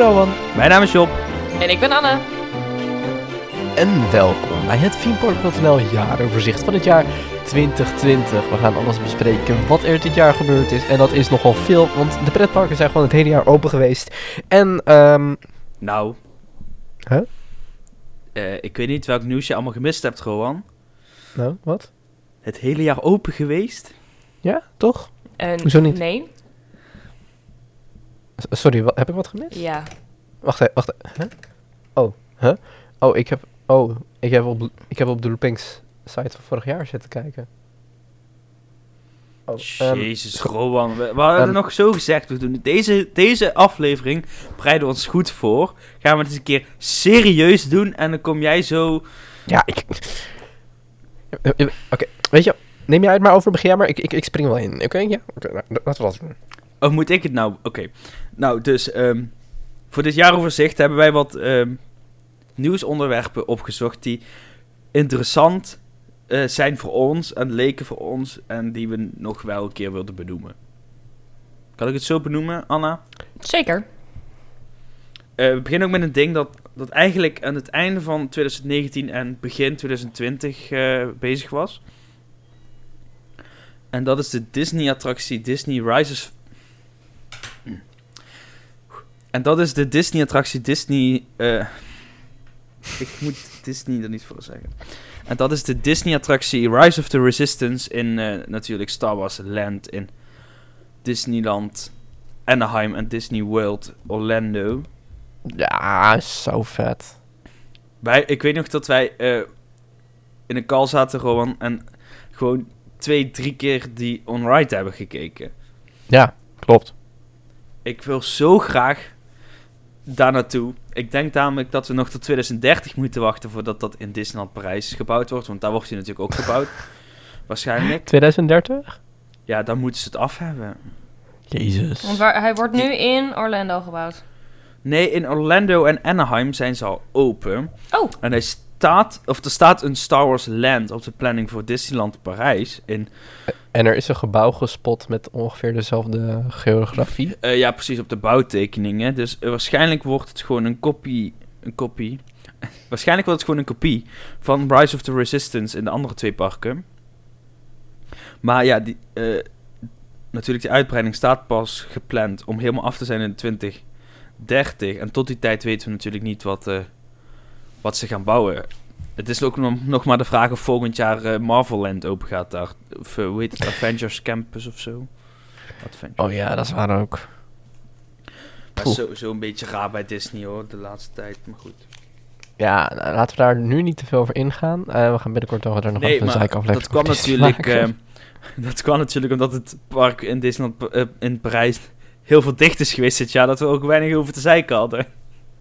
Rowan. Mijn naam is Job. En ik ben Anne. En welkom bij het Themepark.nl jaaroverzicht van het jaar 2020. We gaan alles bespreken wat er dit jaar gebeurd is. En dat is nogal veel, want de pretparken zijn gewoon het hele jaar open geweest. En, ehm... Nou. Huh? Eh, ik weet niet welk nieuws je allemaal gemist hebt, Rowan. Nou, wat? Het hele jaar open geweest? Ja, toch? En Hoezo niet? Nee. Sorry, wat, heb ik wat gemist? Ja. Wacht even, wacht even. Huh? Oh, huh? Oh, ik heb, oh, ik heb op, ik heb op de Loopings site van vorig jaar zitten kijken. Oh, ehm, Jezus, Rowan. We, we hadden ehm, nog zo gezegd. We doen deze, deze aflevering bereiden we ons goed voor. Gaan we het eens een keer serieus doen. En dan kom jij zo... Ja, ik... Eh, eh, Oké, weet je, neem jij het maar over, begin jij maar, ik, ik, ik spring wel in, oké? Ja, oké, nou, laten we dat doen. Of moet ik het nou? Oké. Nou, dus ehm, voor dit jaaroverzicht hebben wij wat ehm, nieuwsonderwerpen opgezocht die interessant eh, zijn voor ons en leken voor ons en die we nog wel een keer wilden benoemen. Kan ik het zo benoemen, Anna? Zeker. Eh, we beginnen ook met een ding dat, dat eigenlijk aan het einde van 2019 en begin 2020 eh, bezig was. En dat is de Disney-attractie Disney Rises. En dat is de Disney-attractie Disney. eh, ik moet Disney er niet voor zeggen. En dat is de Disney-attractie Rise of the Resistance in eh, natuurlijk Star Wars Land in Disneyland Anaheim en Disney World Orlando. Ja, zo vet. Wij, ik weet nog dat wij eh, in een call zaten, Rowan, en gewoon twee, drie keer die on-ride hebben gekeken. Ja, klopt. Ik wil zo graag daar naartoe. Ik denk namelijk dat we nog tot 2030 moeten wachten voordat dat in Disneyland Parijs gebouwd wordt. Want daar wordt hij natuurlijk ook gebouwd. Waarschijnlijk. 2030? Ja, dan moeten ze het af hebben. Jezus. Want waar, hij wordt nu in Orlando gebouwd. Nee, in Orlando en Anaheim zijn ze al open. Oh. En hij staat, of er staat een Star Wars Land op de planning voor Disneyland Parijs. In, En er is een gebouw gespot met ongeveer dezelfde geografie. eh, ja, precies op de bouwtekeningen. Dus eh, waarschijnlijk wordt het gewoon een kopie. Een kopie. waarschijnlijk wordt het gewoon een kopie van Rise of the Resistance in de andere twee parken. Maar ja, die, eh, natuurlijk, die uitbreiding staat pas gepland om helemaal af te zijn in 2030. En tot die tijd weten we natuurlijk niet wat, wat ze gaan bouwen. Het is ook nog, maar de vraag of volgend jaar eh, Marvel Land open gaat daar. Of eh, hoe heet het? Avengers Campus of zo. Adventures. Oh ja, dat is waar ook. Dat is sowieso een beetje raar bij Disney hoor, de laatste tijd. Maar goed. Ja, nou, laten we daar nu niet te veel over ingaan. Eh, we gaan binnenkort nog er nog Nee, even een maar zeikaflevering dat kwam natuurlijk... eh, dat kwam natuurlijk omdat het park in Disneyland in Parijs heel veel dicht is geweest dit jaar. Dat we ook weinig over te zeiken hadden.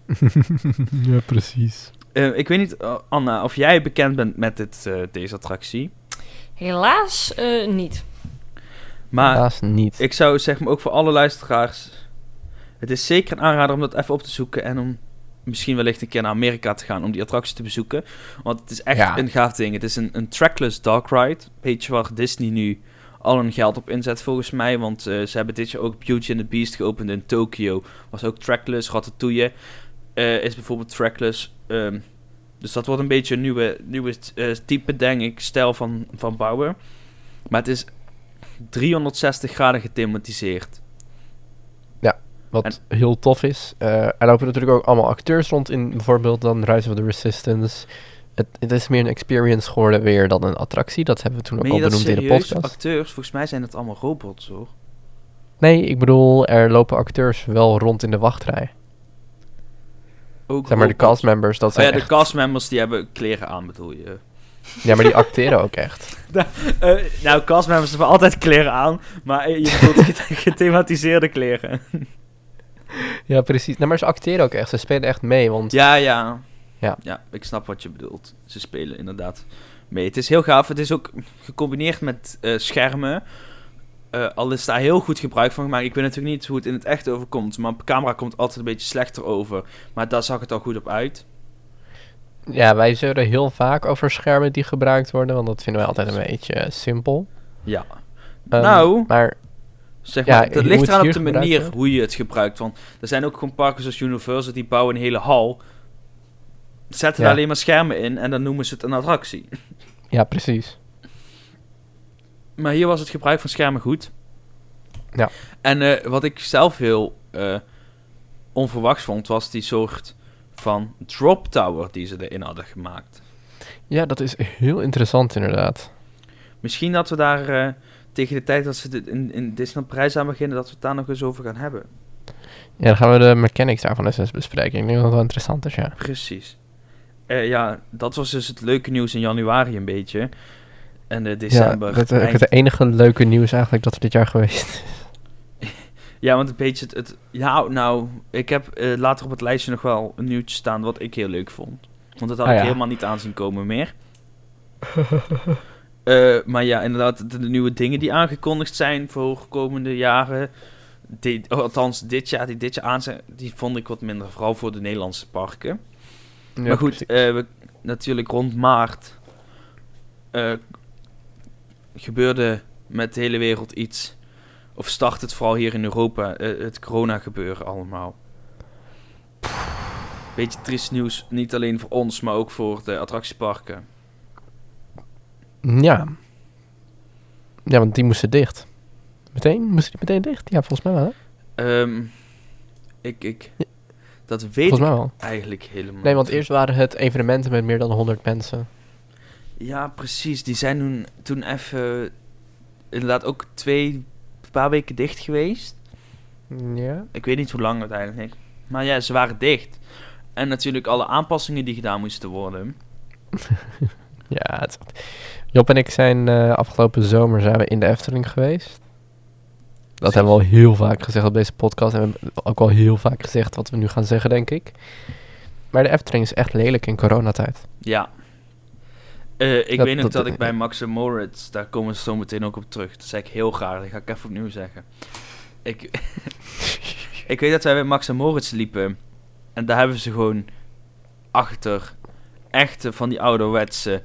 ja, precies. Eh, ik weet niet, eh, Anna, of jij bekend bent met dit, eh, deze attractie. Helaas eh, niet. Maar Helaas niet. ik zou zeg maar ook voor alle luisteraars... Het is zeker een aanrader om dat even op te zoeken en om misschien wellicht een keer naar Amerika te gaan om die attractie te bezoeken. Want het is echt Ja. een gaaf ding. Het is een, een trackless dark ride. Weet je waar Disney nu al hun geld op inzet volgens mij. Want eh, ze hebben dit jaar ook Beauty and the Beast geopend in Tokyo. Was ook trackless. Ratatouille eh, is bijvoorbeeld trackless. Ehm, dus dat wordt een beetje een nieuwe, nieuwe eh, type, denk ik, stijl van, van bouwen. Maar het is 360 graden gethematiseerd. Wat heel tof is. eh, er lopen natuurlijk ook allemaal acteurs rond in bijvoorbeeld dan Rise of the Resistance. Het, het is meer een experience geworden weer dan een attractie. Dat hebben we toen ook al benoemd in de podcast. Acteurs, volgens mij zijn het allemaal robots hoor. Nee, ik bedoel, er lopen acteurs wel rond in de wachtrij. Ook Zeg maar de castmembers, dat Oh zijn ja, de echt... castmembers die hebben kleren aan bedoel je. Ja, maar die acteren ook echt. Eh, nou, castmembers hebben altijd kleren aan, maar je bedoelt geth- gethematiseerde kleren. Ja, precies. Nee, maar ze acteren ook echt. Ze spelen echt mee, want... ja, ja. Ja. Ja, ik snap wat je bedoelt. Ze spelen inderdaad mee. Het is heel gaaf. Het is ook gecombineerd met eh, schermen. Eh, al is daar heel goed gebruik van gemaakt. Ik weet natuurlijk niet hoe het in het echt overkomt. Maar op camera komt het altijd een beetje slechter over. Maar daar zag het al goed op uit. Ja, wij zeuren heel vaak over schermen die gebruikt worden, want dat vinden wij altijd een beetje eh, simpel. Ja. Ehm, Nou. Maar Zeg Ja, maar, het hoe ligt eraan op de manier hoe je het gebruikt. Want er zijn ook gewoon parken zoals Universal, die bouwen een hele hal. Zetten Ja. daar alleen maar schermen in en dan noemen ze het een attractie. Ja, precies. Maar hier was het gebruik van schermen goed. Ja. En eh, wat ik zelf heel eh, onverwachts vond, was die soort van drop tower die ze erin hadden gemaakt. Ja, dat is heel interessant inderdaad. Misschien dat we daar eh, tegen de tijd dat ze dit in, in Disneyland Parijs aan beginnen, dat we het daar nog eens over gaan hebben. Ja, dan gaan we de mechanics daarvan eens bespreken. Ik denk dat het wel interessant is, ja. Precies. Ja, dat was dus het leuke nieuws in januari een beetje. En de december. ja, dat, eind- het enige leuke nieuws eigenlijk dat er dit jaar geweest is. Ja, want een beetje het... het ja, nou, ik heb eh, later op het lijstje nog wel een nieuwtje staan wat ik heel leuk vond. Want dat had Ah, ik ja. helemaal niet aanzien komen meer. Eh, maar ja, inderdaad, de, de nieuwe dingen die aangekondigd zijn voor komende jaren... Die, oh, althans, dit jaar, die dit jaar aan zijn, die vond ik wat minder. Vooral voor de Nederlandse parken. Ja, maar goed, eh, we, natuurlijk rond maart gebeurde met de hele wereld iets. Of start het vooral hier in Europa, eh, het corona gebeuren allemaal. Beetje triest nieuws, niet alleen voor ons, maar ook voor de attractieparken. Ja. Ja, want die moesten dicht. Meteen? Moesten die meteen dicht? Ja, volgens mij wel. hè? Ehm, ik, ik, Ja. dat weet Volgens ik mij wel. eigenlijk helemaal Nee, want eerst waren het evenementen met meer dan 100 mensen. Ja, precies. Die zijn toen, toen even inderdaad ook twee, paar weken dicht geweest. Ja. Ik weet niet hoe lang uiteindelijk. Maar ja, ze waren dicht. En natuurlijk alle aanpassingen die gedaan moesten worden. Ja, het Job en ik zijn eh, afgelopen zomer zijn we in de Efteling geweest. Dat hebben we al heel vaak gezegd op deze podcast. En we hebben ook al heel vaak gezegd wat we nu gaan zeggen, denk ik. Maar de Efteling is echt lelijk in coronatijd. Ja. Eh, ik Dat- weet nog dat, dat- ik bij Max en Moritz, daar komen ze zo meteen ook op terug. Dat zei ik heel graag, dat ga ik even opnieuw zeggen. Ik, ik weet dat wij bij Max en Moritz liepen. En daar hebben ze gewoon achter echte van die ouderwetse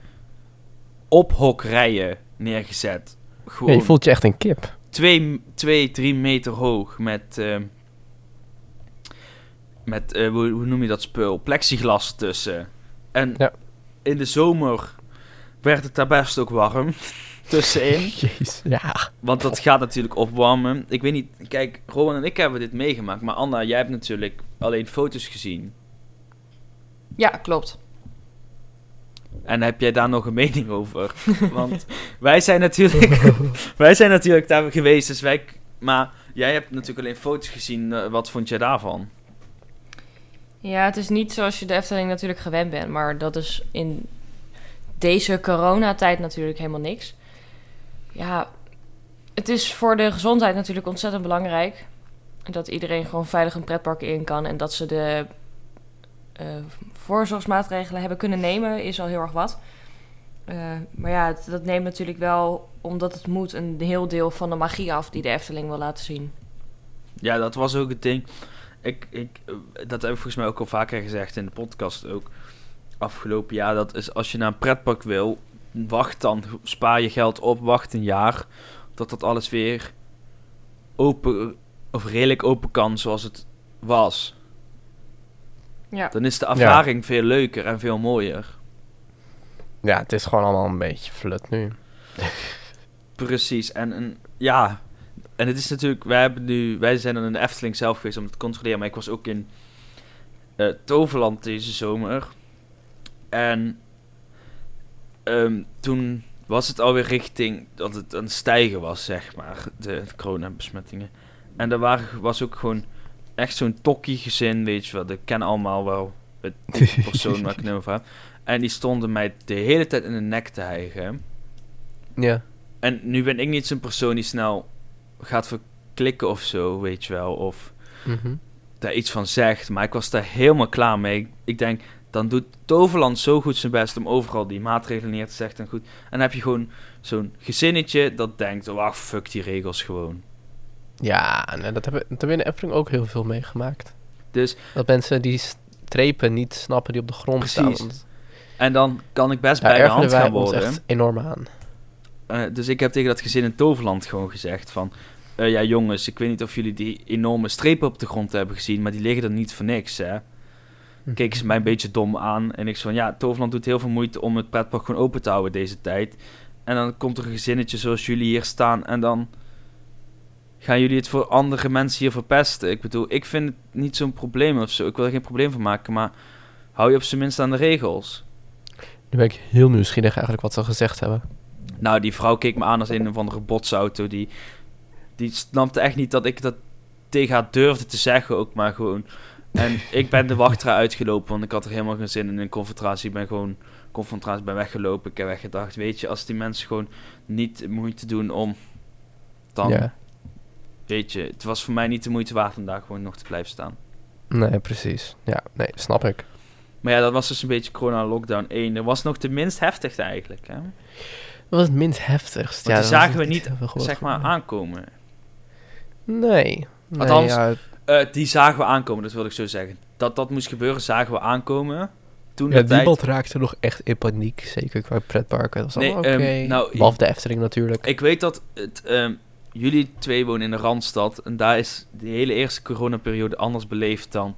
ophokrijen neergezet. Ja, Gewoon je voelt je echt een kip. twee, twee, drie meter hoog met, eh, met eh, hoe, hoe noem je dat spul? Plexiglas tussen. En Ja. in de zomer werd het daar best ook warm tussenin. Jeez. Ja. Want dat gaat natuurlijk opwarmen. Ik weet niet, kijk, Rowan en ik hebben dit meegemaakt. Maar Anna, jij hebt natuurlijk alleen foto's gezien. Ja, klopt. En heb jij daar nog een mening over? Want wij zijn natuurlijk, wij zijn natuurlijk daar geweest. Dus wij, maar jij hebt natuurlijk alleen foto's gezien. eh, wat vond jij daarvan? Ja, het is niet zoals je de Efteling natuurlijk gewend bent. Maar dat is in deze coronatijd natuurlijk helemaal niks. Ja, het is voor de gezondheid natuurlijk ontzettend belangrijk. Dat iedereen gewoon veilig een pretpark in kan. En dat ze de eh, voorzorgsmaatregelen hebben kunnen nemen, is al heel erg wat. Eh, maar ja, het- dat neemt natuurlijk wel, omdat het moet, een heel deel van de magie af die de Efteling wil laten zien. Ja, dat was ook het ding. Ik, ik, eh, dat heb ik volgens mij ook al vaker gezegd in de podcast ook. Afgelopen jaar, dat is als je naar een pretpark wil, wacht dan, spaar je geld op, wacht een jaar. Dat dat alles weer open, of redelijk open kan zoals het was. Ja. Dan is de ervaring veel leuker en veel mooier. Ja, het is gewoon allemaal een beetje flut nu. Precies. En, en ja, en het is natuurlijk, wij hebben nu, wij zijn in de Efteling zelf geweest om het te controleren, maar ik was ook in eh, Toverland deze zomer. En ehm, toen was het alweer richting dat het het stijgen was, zeg maar, de, de coronabesmettingen. En er waren, was ook gewoon echt zo'n tokkie gezin, weet je wel, dat kennen allemaal wel het persoon waar ik het nu over heb. En die stonden mij de hele tijd in de nek te hijgen. Ja. En nu ben ik niet zo'n persoon die snel gaat verklikken of zo, weet je wel. Of Mhm. daar iets van zegt. Maar ik was daar helemaal klaar mee. Ik, ik denk, dan doet Toverland zo goed zijn best om overal die maatregelen neer te zetten. En, goed. en dan heb je gewoon zo'n gezinnetje dat denkt, oh, ach, fuck die regels gewoon. Ja, dat, hebben, dat hebben we in de Efteling ook heel veel meegemaakt. Dus, Dat mensen die strepen niet snappen die op de grond Precies. staan. Want en dan kan ik best bij de hand gaan worden. echt enorm aan. Eh, dus ik heb tegen dat gezin in Toverland gewoon gezegd van... eh, ja jongens, ik weet niet of jullie die enorme strepen op de grond hebben gezien, maar die liggen er niet voor niks, hè. Keken ze mij een beetje dom aan en ik zo van, ja, Toverland doet heel veel moeite om het pretpark gewoon open te houden deze tijd. En dan komt er een gezinnetje zoals jullie hier staan en dan gaan jullie het voor andere mensen hier verpesten. Ik bedoel, ik vind het niet zo'n probleem of zo. Ik wil er geen probleem van maken, maar hou je op zijn minst aan de regels. Nu ben ik heel nieuwsgierig eigenlijk wat ze gezegd hebben. Nou, die vrouw keek me aan als een of andere botsauto. Die, die snapte echt niet dat ik dat tegen haar durfde te zeggen ook, maar gewoon... En ik ben de wachtrij uitgelopen, want ik had er helemaal geen zin in een confrontatie. Ik ben gewoon confrontatie ben weggelopen. Ik heb weggedacht, weet je, als die mensen gewoon niet moeite doen om... Dan, Ja, weet je, het was voor mij niet de moeite waard om daar gewoon nog te blijven staan. nee, precies. Ja, nee, snap ik. Maar ja, dat was dus een beetje corona lockdown 1. Dat was nog de minst heftigste eigenlijk, hè? Wat was het minst heftigst? Want ja, die dat was zagen we niet, zeg maar, aankomen. Nee. nee Althans, ja, Eh, die zagen we aankomen, dat wil ik zo zeggen. Dat dat moest gebeuren, zagen we aankomen. Toen ja, tijd... niemand raakte nog echt in paniek. Zeker qua pretparken. Dat was Nee, allemaal oké. ehm, nou, Behalve de Efteling natuurlijk. Ik weet dat het, ehm, jullie twee wonen in de Randstad. En daar is de hele eerste coronaperiode anders beleefd dan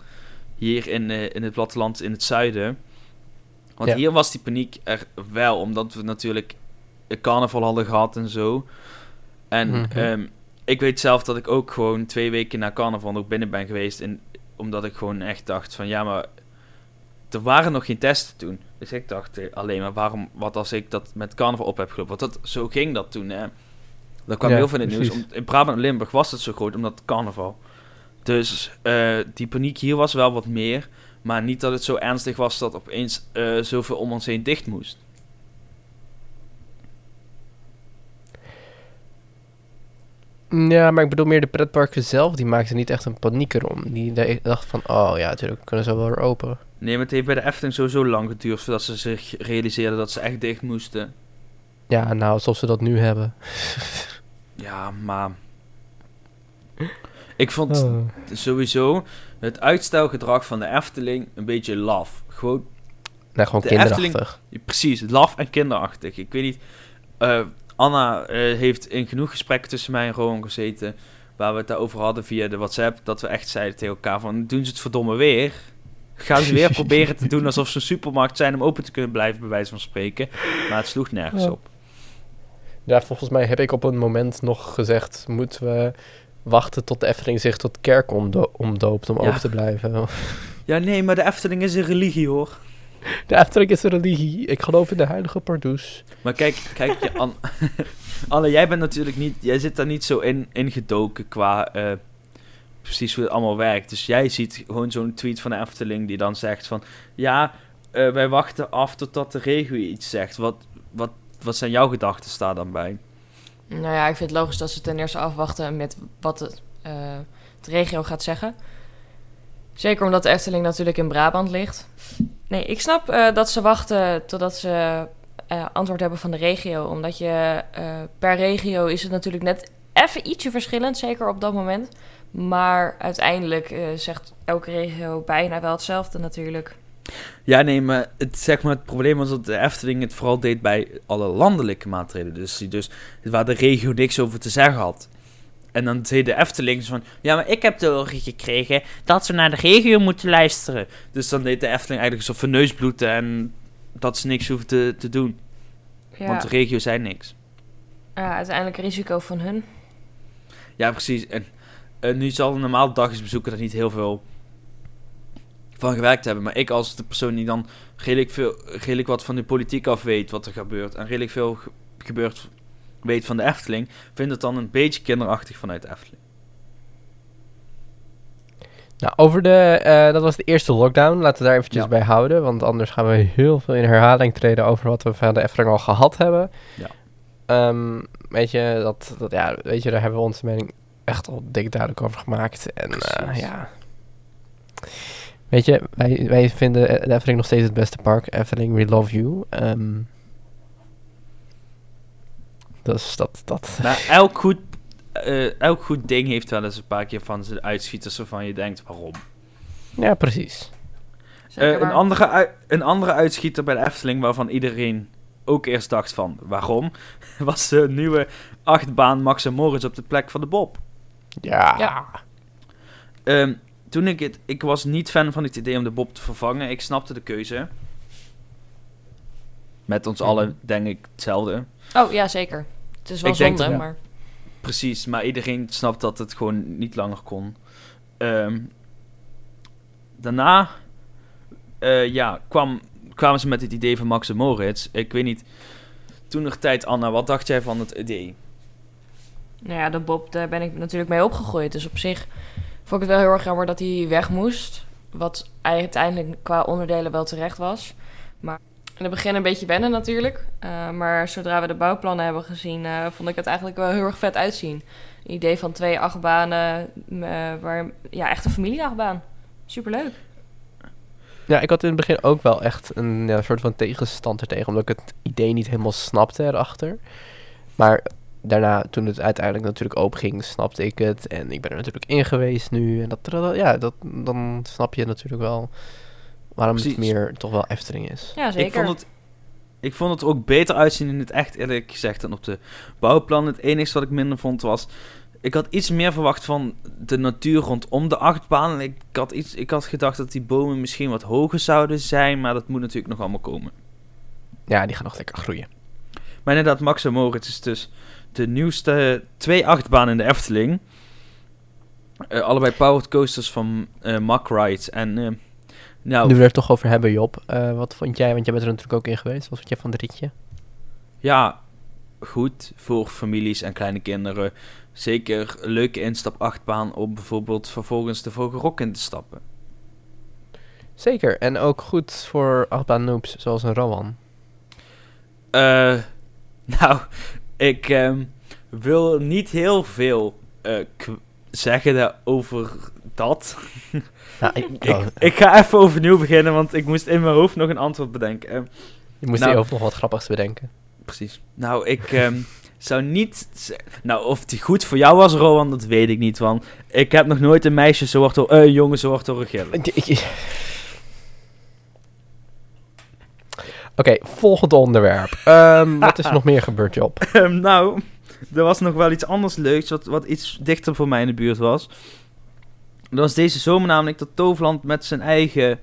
hier in, eh, in het platteland in het zuiden. Want Ja. hier was die paniek er wel, omdat we natuurlijk een carnaval hadden gehad en zo. En ehm, ik weet zelf dat ik ook gewoon twee weken na carnaval nog binnen ben geweest. En, omdat ik gewoon echt dacht van ja, maar er waren nog geen testen toen. Dus ik dacht alleen maar waarom, wat als ik dat met carnaval op heb gelopen. Want dat, zo ging dat toen hè. Dat kwam Ja, heel veel in het nieuws. Om- in Brabant en Limburg was het zo groot omdat carnaval. Dus eh, die paniek hier was wel wat meer. Maar niet dat het zo ernstig was dat opeens eh, zoveel om ons heen dicht moest. Ja, maar ik bedoel meer de pretparken zelf. Die maakten niet echt een paniek erom. Die dachten van, oh ja, natuurlijk kunnen ze wel weer open. Nee, maar het heeft bij de Efteling sowieso lang geduurd voordat ze zich realiseerden dat ze echt dicht moesten. Ja, nou, alsof ze dat nu hebben. Ja, maar... Ik vond Oh. sowieso het uitstelgedrag van de Efteling een beetje laf. Gewoon, Nee, gewoon De kinderachtig. precies, laf en kinderachtig. Ik weet niet... eh, Anna eh, heeft in genoeg gesprekken tussen mij en Rowan gezeten... waar we het daarover hadden via de WhatsApp... dat we echt zeiden tegen elkaar van... doen ze het verdomme weer? Gaan ze weer proberen te doen alsof ze een supermarkt zijn... om open te kunnen blijven, bij wijze van spreken. Maar het sloeg nergens Ja. op. Ja, volgens mij heb ik op een moment nog gezegd... moeten we wachten tot de Efteling zich tot kerk omdo- omdoopt om Ja. open te blijven. Ja, nee, maar de Efteling is een religie, hoor. De Efteling is een religie. Ik geloof in de heilige Pardoes. Maar kijk, kijk je, An Anne, jij bent natuurlijk niet, jij zit daar niet zo in, in gedoken qua eh, precies hoe het allemaal werkt. Dus jij ziet gewoon zo'n tweet van de Efteling die dan zegt van, ja, eh, wij wachten af totdat de regio iets zegt. Wat, wat, wat zijn jouw gedachten daar dan bij? Nou ja, ik vind het logisch dat ze ten eerste afwachten met wat het, eh, het regio gaat zeggen. Zeker omdat de Efteling natuurlijk in Brabant ligt. Nee, ik snap eh, dat ze wachten totdat ze eh, antwoord hebben van de regio. Omdat je eh, per regio is het natuurlijk net even ietsje verschillend, zeker op dat moment. Maar uiteindelijk zegt elke regio bijna wel hetzelfde natuurlijk. Ja, nee, maar het, zeg maar, het probleem was dat de Efteling het vooral deed bij alle landelijke maatregelen. Dus, dus waar de regio niks over te zeggen had. En dan zei de Efteling zo van... Ja, maar ik heb te horen gekregen dat ze naar de regio moeten luisteren. Dus dan deed de Efteling eigenlijk alsof van neusbloeden en dat ze niks hoeven te, te doen. Ja, Want de regio zei niks. ja uiteindelijk risico van hun. Ja, precies. En, en nu zal een normaal dagisbezoeker er niet heel veel van gewerkt hebben. Maar ik als de persoon die dan redelijk, veel, redelijk wat van de politiek af weet wat er gebeurt. En redelijk veel ge- gebeurt weet van de Efteling. Vind het dan een beetje kinderachtig vanuit de Efteling. Nou, over de... eh, dat was de eerste lockdown. Laten we daar eventjes Ja. bij houden. Want anders gaan we heel veel in herhaling treden over wat we van de Efteling al gehad hebben. Ja. Ehm, weet je, dat, dat, ja, weet je, daar hebben we onze mening echt al dik duidelijk over gemaakt. En eh, ja... Weet je, wij, wij vinden de Efteling nog steeds het beste park. Efteling, we love you. Ehm dus dat... dat Maar elk goed, eh, elk goed ding heeft wel eens een paar keer van zijn uitschieters waarvan je denkt waarom. ja, precies. Eh, een, andere, een andere uitschieter bij de Efteling waarvan iedereen ook eerst dacht van waarom, was de nieuwe achtbaan Max en Moritz op de plek van de Bob. Ja. Ja. Ehm, toen ik het... Ik was niet fan van het idee om de Bob te vervangen. Ik snapte de keuze. Met ons Mhm. allen denk ik hetzelfde. Oh, ja, zeker. Het is wel Ik denk zonde, dat- ja. maar... Precies, maar iedereen snapt dat het gewoon niet langer kon. Ehm, daarna eh, ja, kwam, kwamen ze met het idee van Max en Moritz. Ik weet niet, toen nog tijd, Anna, wat dacht jij van het idee? Nou ja, de Bob, daar ben ik natuurlijk mee opgegroeid. Dus op zich vond ik het wel heel erg jammer dat hij weg moest. Wat uiteindelijk qua onderdelen wel terecht was. Maar in het begin een beetje wennen natuurlijk. Eh, maar zodra we de bouwplannen hebben gezien, eh, vond ik het eigenlijk wel heel erg vet uitzien. Een idee van twee achtbanen, eh, waar, ja, echt een familieachtbaan. Superleuk. Ja, ik had in het begin ook wel echt een ja, soort van tegenstand er tegen, omdat ik het idee niet helemaal snapte erachter. Maar daarna, toen het uiteindelijk natuurlijk open ging, snapte ik het. En ik ben er natuurlijk in geweest nu. En dat- ja, dat, dan snap je natuurlijk wel waarom Precies. het meer toch wel Efteling is. Ja, zeker. Ik vond, het, ik vond het ook beter uitzien in het echt, eerlijk gezegd, dan op de bouwplan. Het enige wat ik minder vond was... Ik had iets meer verwacht van de natuur rondom de achtbaan. Ik had, iets, ik had gedacht dat die bomen misschien wat hoger zouden zijn, maar dat moet natuurlijk nog allemaal komen. Ja, die gaan nog lekker groeien. Maar inderdaad, Max en Moritz is dus de nieuwste twee achtbanen in de Efteling. Eh, allebei powered coasters van eh Mack Rides. En eh, nou, Nu we er toch over hebben, Job. eh, wat vond jij, want jij bent er natuurlijk ook in geweest. Wat vond jij van het ritje? ja, goed voor families en kleine kinderen. Zeker een leuke instap achtbaan om bijvoorbeeld vervolgens de Vogelrok in te stappen. Zeker, en ook goed voor achtbaan noobs, zoals een Rowan. Eh, nou, ik ehm, wil niet heel veel eh, k- zeggen over dat. Ja, ik, Ik, ik ga even overnieuw beginnen, want ik moest in mijn hoofd nog een antwoord bedenken. Eh, je moest nou- hierover nog wat grappigs bedenken. precies. Nou, ik ehm, zou niet... Nou, of die goed voor jou was, Rowan, dat weet ik niet. Want ik heb nog nooit een meisje zo hard door... eh, een jongen zo hard horen gillen. Oké, volgend onderwerp. Ehm, wat is er nog meer gebeurd, Job? Ehm, nou, er was nog wel iets anders leuks, wat, wat iets dichter voor mij in de buurt was. Dat was deze zomer namelijk dat Toverland met zijn eigen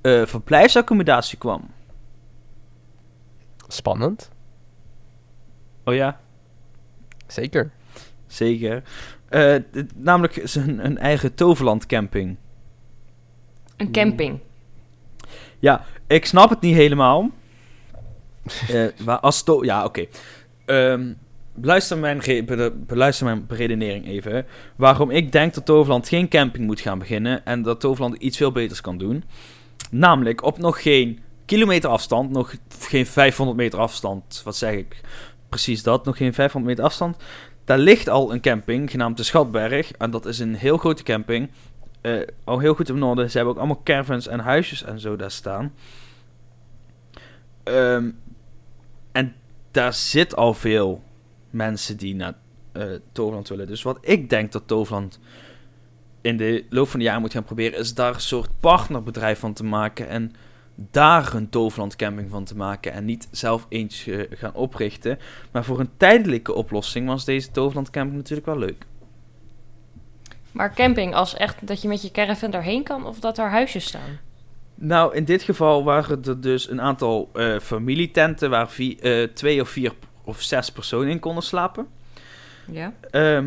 eh, verblijfsaccommodatie kwam. Spannend. Oh ja? Zeker. Zeker. Eh, dit- namelijk zijn een eigen Toverland camping. Een camping. Ik snap het niet helemaal. Eh, maar als to ja, oké. Ehm, beluister, mijn beluister redenering even. Waarom ik denk dat Toverland geen camping moet gaan beginnen en dat Toverland iets veel beters kan doen. Namelijk op nog geen kilometer afstand, nog geen 500 meter afstand. Wat zeg ik? Precies dat, nog geen 500 meter afstand. Daar ligt al een camping genaamd de Schatberg. En dat is een heel grote camping. eh, al heel goed in orde. Ze hebben ook allemaal caravans en huisjes en zo daar staan. Ehm, en daar zit al veel mensen die naar eh Toverland willen. Dus wat ik denk dat Toverland in de loop van de jaren moet gaan proberen, is daar een soort partnerbedrijf van te maken. En daar een Toverland camping van te maken. En niet zelf eentje gaan oprichten. Maar voor een tijdelijke oplossing was deze Toverland camping natuurlijk wel leuk. Maar camping als echt dat je met je caravan daarheen kan of dat er huisjes staan? Nou, in dit geval waren er dus een aantal eh, familietenten waar vi- eh, twee of vier of zes personen in konden slapen. Ja. Ehm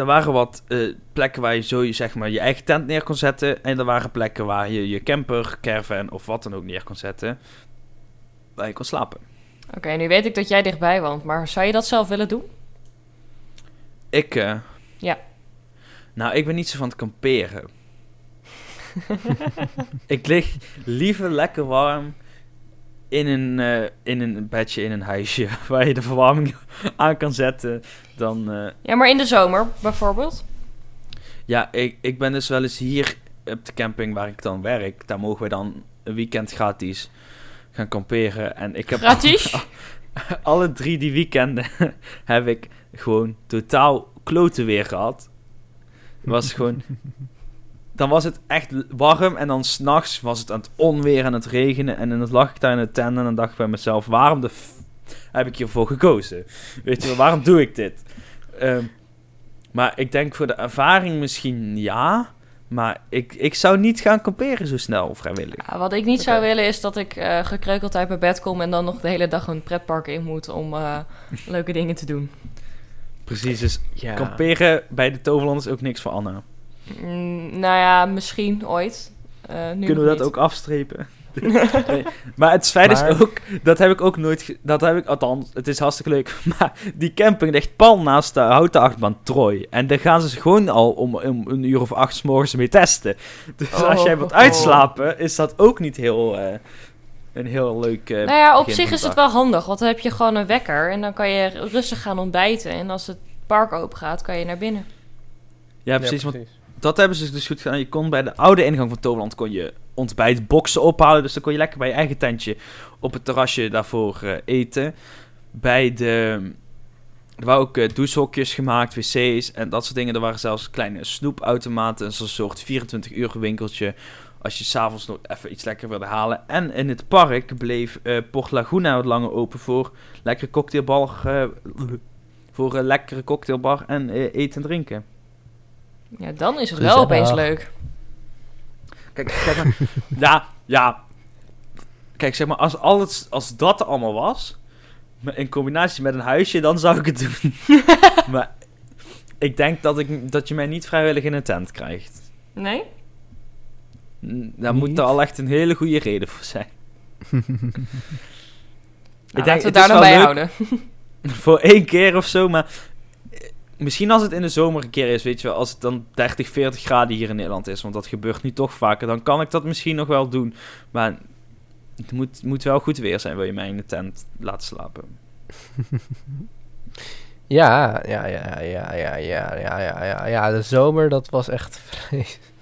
er waren wat eh, plekken waar je zo je, zeg maar, je eigen tent neer kon zetten. En er waren plekken waar je je camper, caravan of wat dan ook neer kon zetten. Waar je kon slapen. Oké, nu weet ik dat jij dichtbij woont, maar zou je dat zelf willen doen? Ik, eh, Ja. Nou, ik ben niet zo van het kamperen. ik lig liever lekker warm in een, eh, in een bedje in een huisje. Waar je de verwarming aan kan zetten. Dan, eh, Ja, maar in de zomer bijvoorbeeld. Ja, ik, ik ben dus wel eens hier op de camping waar ik dan werk. Daar mogen we dan een weekend gratis gaan kamperen. En ik heb Gratis? alle drie die weekenden heb ik gewoon totaal kloten weer gehad. Het was gewoon... Dan was het echt warm en dan s'nachts was het aan het onweer en het regenen. En dan lag ik daar in de tent en dan dacht ik bij mezelf... Waarom de f heb ik hiervoor gekozen? Weet je wel, waarom doe ik dit? Ehm, Maar ik denk voor de ervaring misschien ja. Maar ik, ik zou niet gaan kamperen zo snel, vrijwillig. Ja, wat ik niet zou willen is dat ik eh gekreukeld uit mijn bed kom en dan nog de hele dag een pretpark in moet om eh, leuke dingen te doen. Precies, dus Ja. kamperen bij de Toverland is ook niks voor Anna. Mm, nou ja, misschien ooit. Eh, nu Kunnen we dat niet. ook afstrepen? nee. Maar het feit Maar- is ook, dat heb ik ook nooit, dat heb ik, althans, het is hartstikke leuk, maar die camping ligt pal naast de houten achtbaan Troy. En daar gaan ze gewoon al om, om een uur of acht 's morgens mee testen. Dus als jij wilt Oh. uitslapen, is dat ook niet heel, eh, een heel leuk... eh, Nou ja, op zich is het wel handig, want dan heb je gewoon een wekker en dan kan je rustig gaan ontbijten. En als het park open gaat, kan je naar binnen. Ja, precies, want dat hebben ze dus goed gedaan. Je kon bij de oude ingang van Toverland kon je ontbijtboxen ophalen. Dus dan kon je lekker bij je eigen tentje op het terrasje daarvoor eh, eten. Bij de... Er waren ook eh, douchehokjes gemaakt, wc's en dat soort dingen. Er waren zelfs kleine snoepautomaten. Zo'n soort 24 uur winkeltje. Als je s'avonds nog even iets lekker wilde halen. En in het park bleef eh, Port Laguna wat langer open voor lekkere cocktailbar. voor een lekkere cocktailbar en eten en drinken. Ja, dan is het Gezellig. wel opeens leuk. Kijk, kijk maar. ja, ja. Kijk, zeg maar, als, alles, als dat allemaal was, in combinatie met een huisje, dan zou ik het doen. maar ik denk dat, ik, dat je mij niet vrijwillig in een tent krijgt. Nee? Daar moet er al echt een hele goede reden voor zijn. Nou, denk, laten we het daar dan wel bij leuk. houden. voor één keer of zo, maar eh, misschien als het in de zomer een keer is, weet je wel, als het dan 30, 40 graden hier in Nederland is, want dat gebeurt nu toch vaker, dan kan ik dat misschien nog wel doen. Maar het moet, moet wel goed weer zijn, wil je mij in de tent laten slapen. Ja, ja, ja, ja, ja, ja, ja, ja, ja, ja. De zomer, dat was echt vreselijk.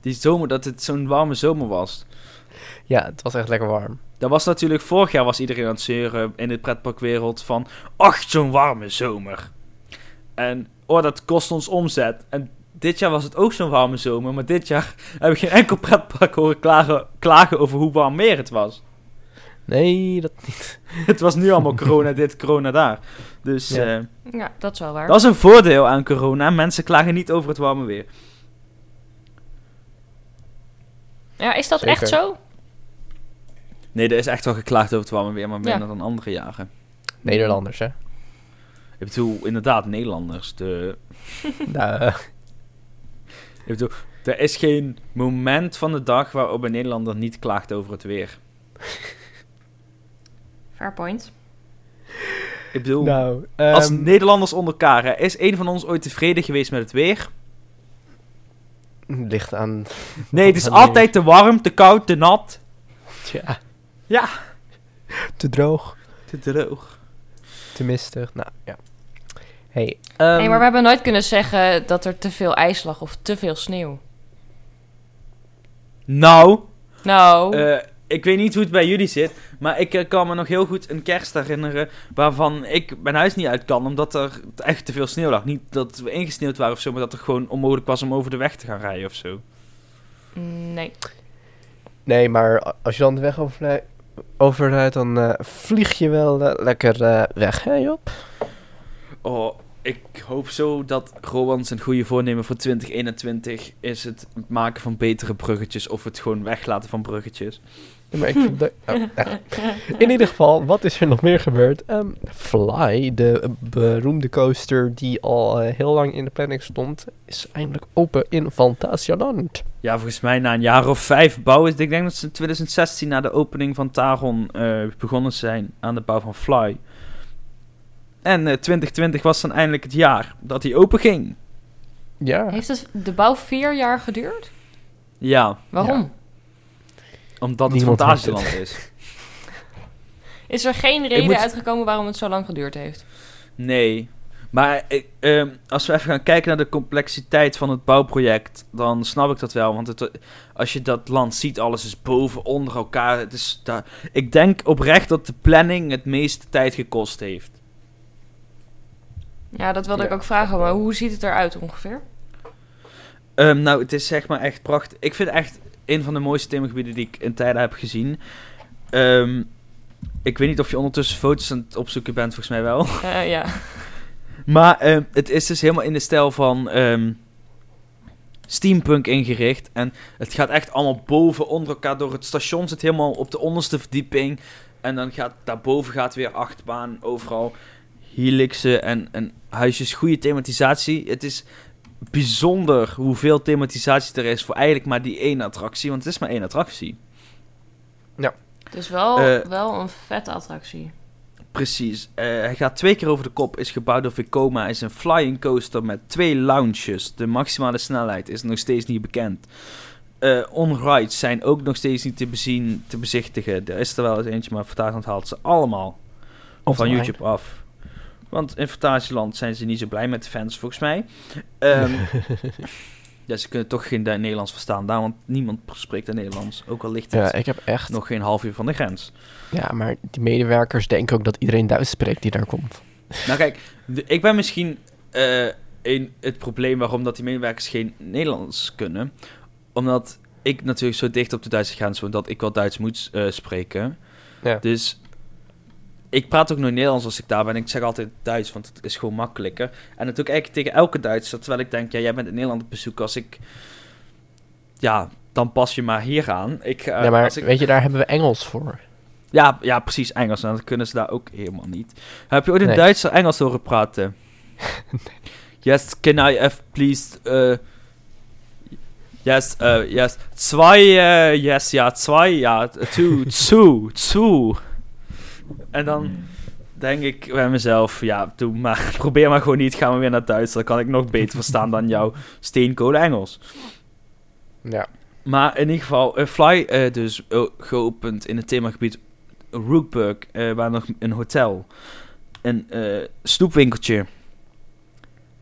Die zomer, dat het zo'n warme zomer was. Ja, het was echt lekker warm. Dat was natuurlijk, vorig jaar was iedereen aan het zeuren in de pretparkwereld van, ach, zo'n warme zomer. En, oh, dat kost ons omzet. En dit jaar was het ook zo'n warme zomer, maar dit jaar heb ik geen enkel pretpark horen klagen, klagen over hoe warm meer het was. Nee, dat niet. Het was nu allemaal corona dit, corona daar. Dus Ja. eh, Ja, dat is wel waar. dat is een voordeel aan corona. Mensen klagen niet over het warme weer. Ja, is dat Zeker. echt zo? Nee, er is echt wel geklaagd over het warme weer, maar Ja. minder dan andere jaren. Nederlanders, hè? Ik bedoel, inderdaad, Nederlanders. De, nou, eh, ik bedoel, er is geen moment van de dag waarop een Nederlander niet klaagt over het weer. Fair point. Ik bedoel, nou als ehm, Nederlanders onder elkaar, hè, is een van ons ooit tevreden geweest met het weer? ligt aan... Nee, het is altijd te warm, te koud, te nat, Ja. Ja. Te droog, te droog. te mistig. Nou, ja. Hey, ehm, nee, maar we hebben nooit kunnen zeggen dat er te veel ijs lag of te veel sneeuw. Nou, Nou, Eh, ik weet niet hoe het bij jullie zit, maar ik eh, kan me nog heel goed een kerst herinneren waarvan ik mijn huis niet uit kan, omdat er echt te veel sneeuw lag. Niet dat we ingesneeuwd waren of zo, maar dat het gewoon onmogelijk was om over de weg te gaan rijden of zo. nee. Nee, maar als je dan de weg overrij- overrijdt, dan eh, vlieg je wel eh, lekker eh, weg, hè Job? Oh, ik hoop zo dat Rowan zijn goede voornemen voor 2021 is het maken van betere bruggetjes of het gewoon weglaten van bruggetjes. Ja, maar ik vind dat- oh. In ieder geval, wat is er nog meer gebeurd? Ehm, Fly, de beroemde coaster die al eh, heel lang in de planning stond, is eindelijk open in Fantasialand. Ja, volgens mij na een jaar of vijf bouwen. Ik denk dat ze in 2016 na de opening van Taron eh, begonnen zijn aan de bouw van Fly. En eh, 2020 was dan eindelijk het jaar dat hij open ging. Ja, Heeft het de bouw vier jaar geduurd? Ja, Waarom? omdat het Niemand Fantasieland is. Is er geen reden moet- uitgekomen waarom het zo lang geduurd heeft? Nee. Maar ik, ehm, als we even gaan kijken naar de complexiteit van het bouwproject, dan snap ik dat wel. Want het, als je dat land ziet, alles is boven, onder elkaar. Het is daar, ik denk oprecht dat de planning het meeste tijd gekost heeft. Ja, dat wilde Ja, ik ook vragen, maar hoe ziet het eruit ongeveer? Ehm, nou, het is zeg maar echt prachtig. Ik vind het echt een van de mooiste themagebieden die ik in tijden heb gezien. Ehm, ik weet niet of je ondertussen foto's aan het opzoeken bent, volgens mij wel. Eh, ja. Maar ehm, het is dus helemaal in de stijl van steampunk ingericht. En het gaat echt allemaal boven onder elkaar door. Het station zit helemaal op de onderste verdieping. En dan gaat daarboven gaat weer achtbaan overal. Helixen en, en huisjes. Goede thematisatie. Het is bijzonder hoeveel thematisatie er is voor eigenlijk maar die één attractie. Want het is maar één attractie. Het is wel, Eh, wel een vette attractie. Precies. Eh, hij gaat twee keer over de kop. Is gebouwd door Vekoma. Is een flying coaster met twee lounges. De maximale snelheid is nog steeds niet bekend. Eh on-rides zijn ook nog steeds niet te bezien, te bezichtigen. Er is er wel eens eentje, maar Fantasieland haalt ze allemaal van Offline. YouTube af. Want in Fantasieland zijn ze niet zo blij met de fans, volgens mij. Ehm, ja, ze kunnen toch geen Nederlands verstaan. Daar, want niemand spreekt er Nederlands. Ook al ligt het Ja, ik heb echt... nog geen half uur van de grens. Ja, maar die medewerkers denken ook dat iedereen Duits spreekt die daar komt. Nou kijk, ik ben misschien eh een, het probleem waarom dat die medewerkers geen Nederlands kunnen. Omdat ik natuurlijk zo dicht op de Duitse grens woon dat ik wel Duits moet eh, spreken. Ja. Dus ik praat ook nooit Nederlands als ik daar ben. Ik zeg altijd Duits, want het is gewoon makkelijker. En dat doe ik eigenlijk tegen elke Duitser. Terwijl ik denk, ja, jij bent in Nederland op bezoek. Als ik... Ja, dan pas je maar hier aan. Ik, ga- ja, maar als ik, weet je, daar hebben we Engels voor. ja, ja, precies, Engels. En dat kunnen ze daar ook helemaal niet. Heb je ooit een Nee. Duitser Engels horen praten? Yes, can I have please... eh, yes, eh, yes. Zwei, yes, ja, zwei, ja. Two, two, two. En dan denk ik bij mezelf, ja, doe maar. Probeer maar gewoon niet, gaan we weer naar Duits. Dan kan ik nog beter verstaan dan jouw steenkolen Engels. Ja. Maar in ieder geval, eh, Fly eh, dus eh, geopend in het themagebied Rookburg, eh, waar nog een hotel, een eh, snoepwinkeltje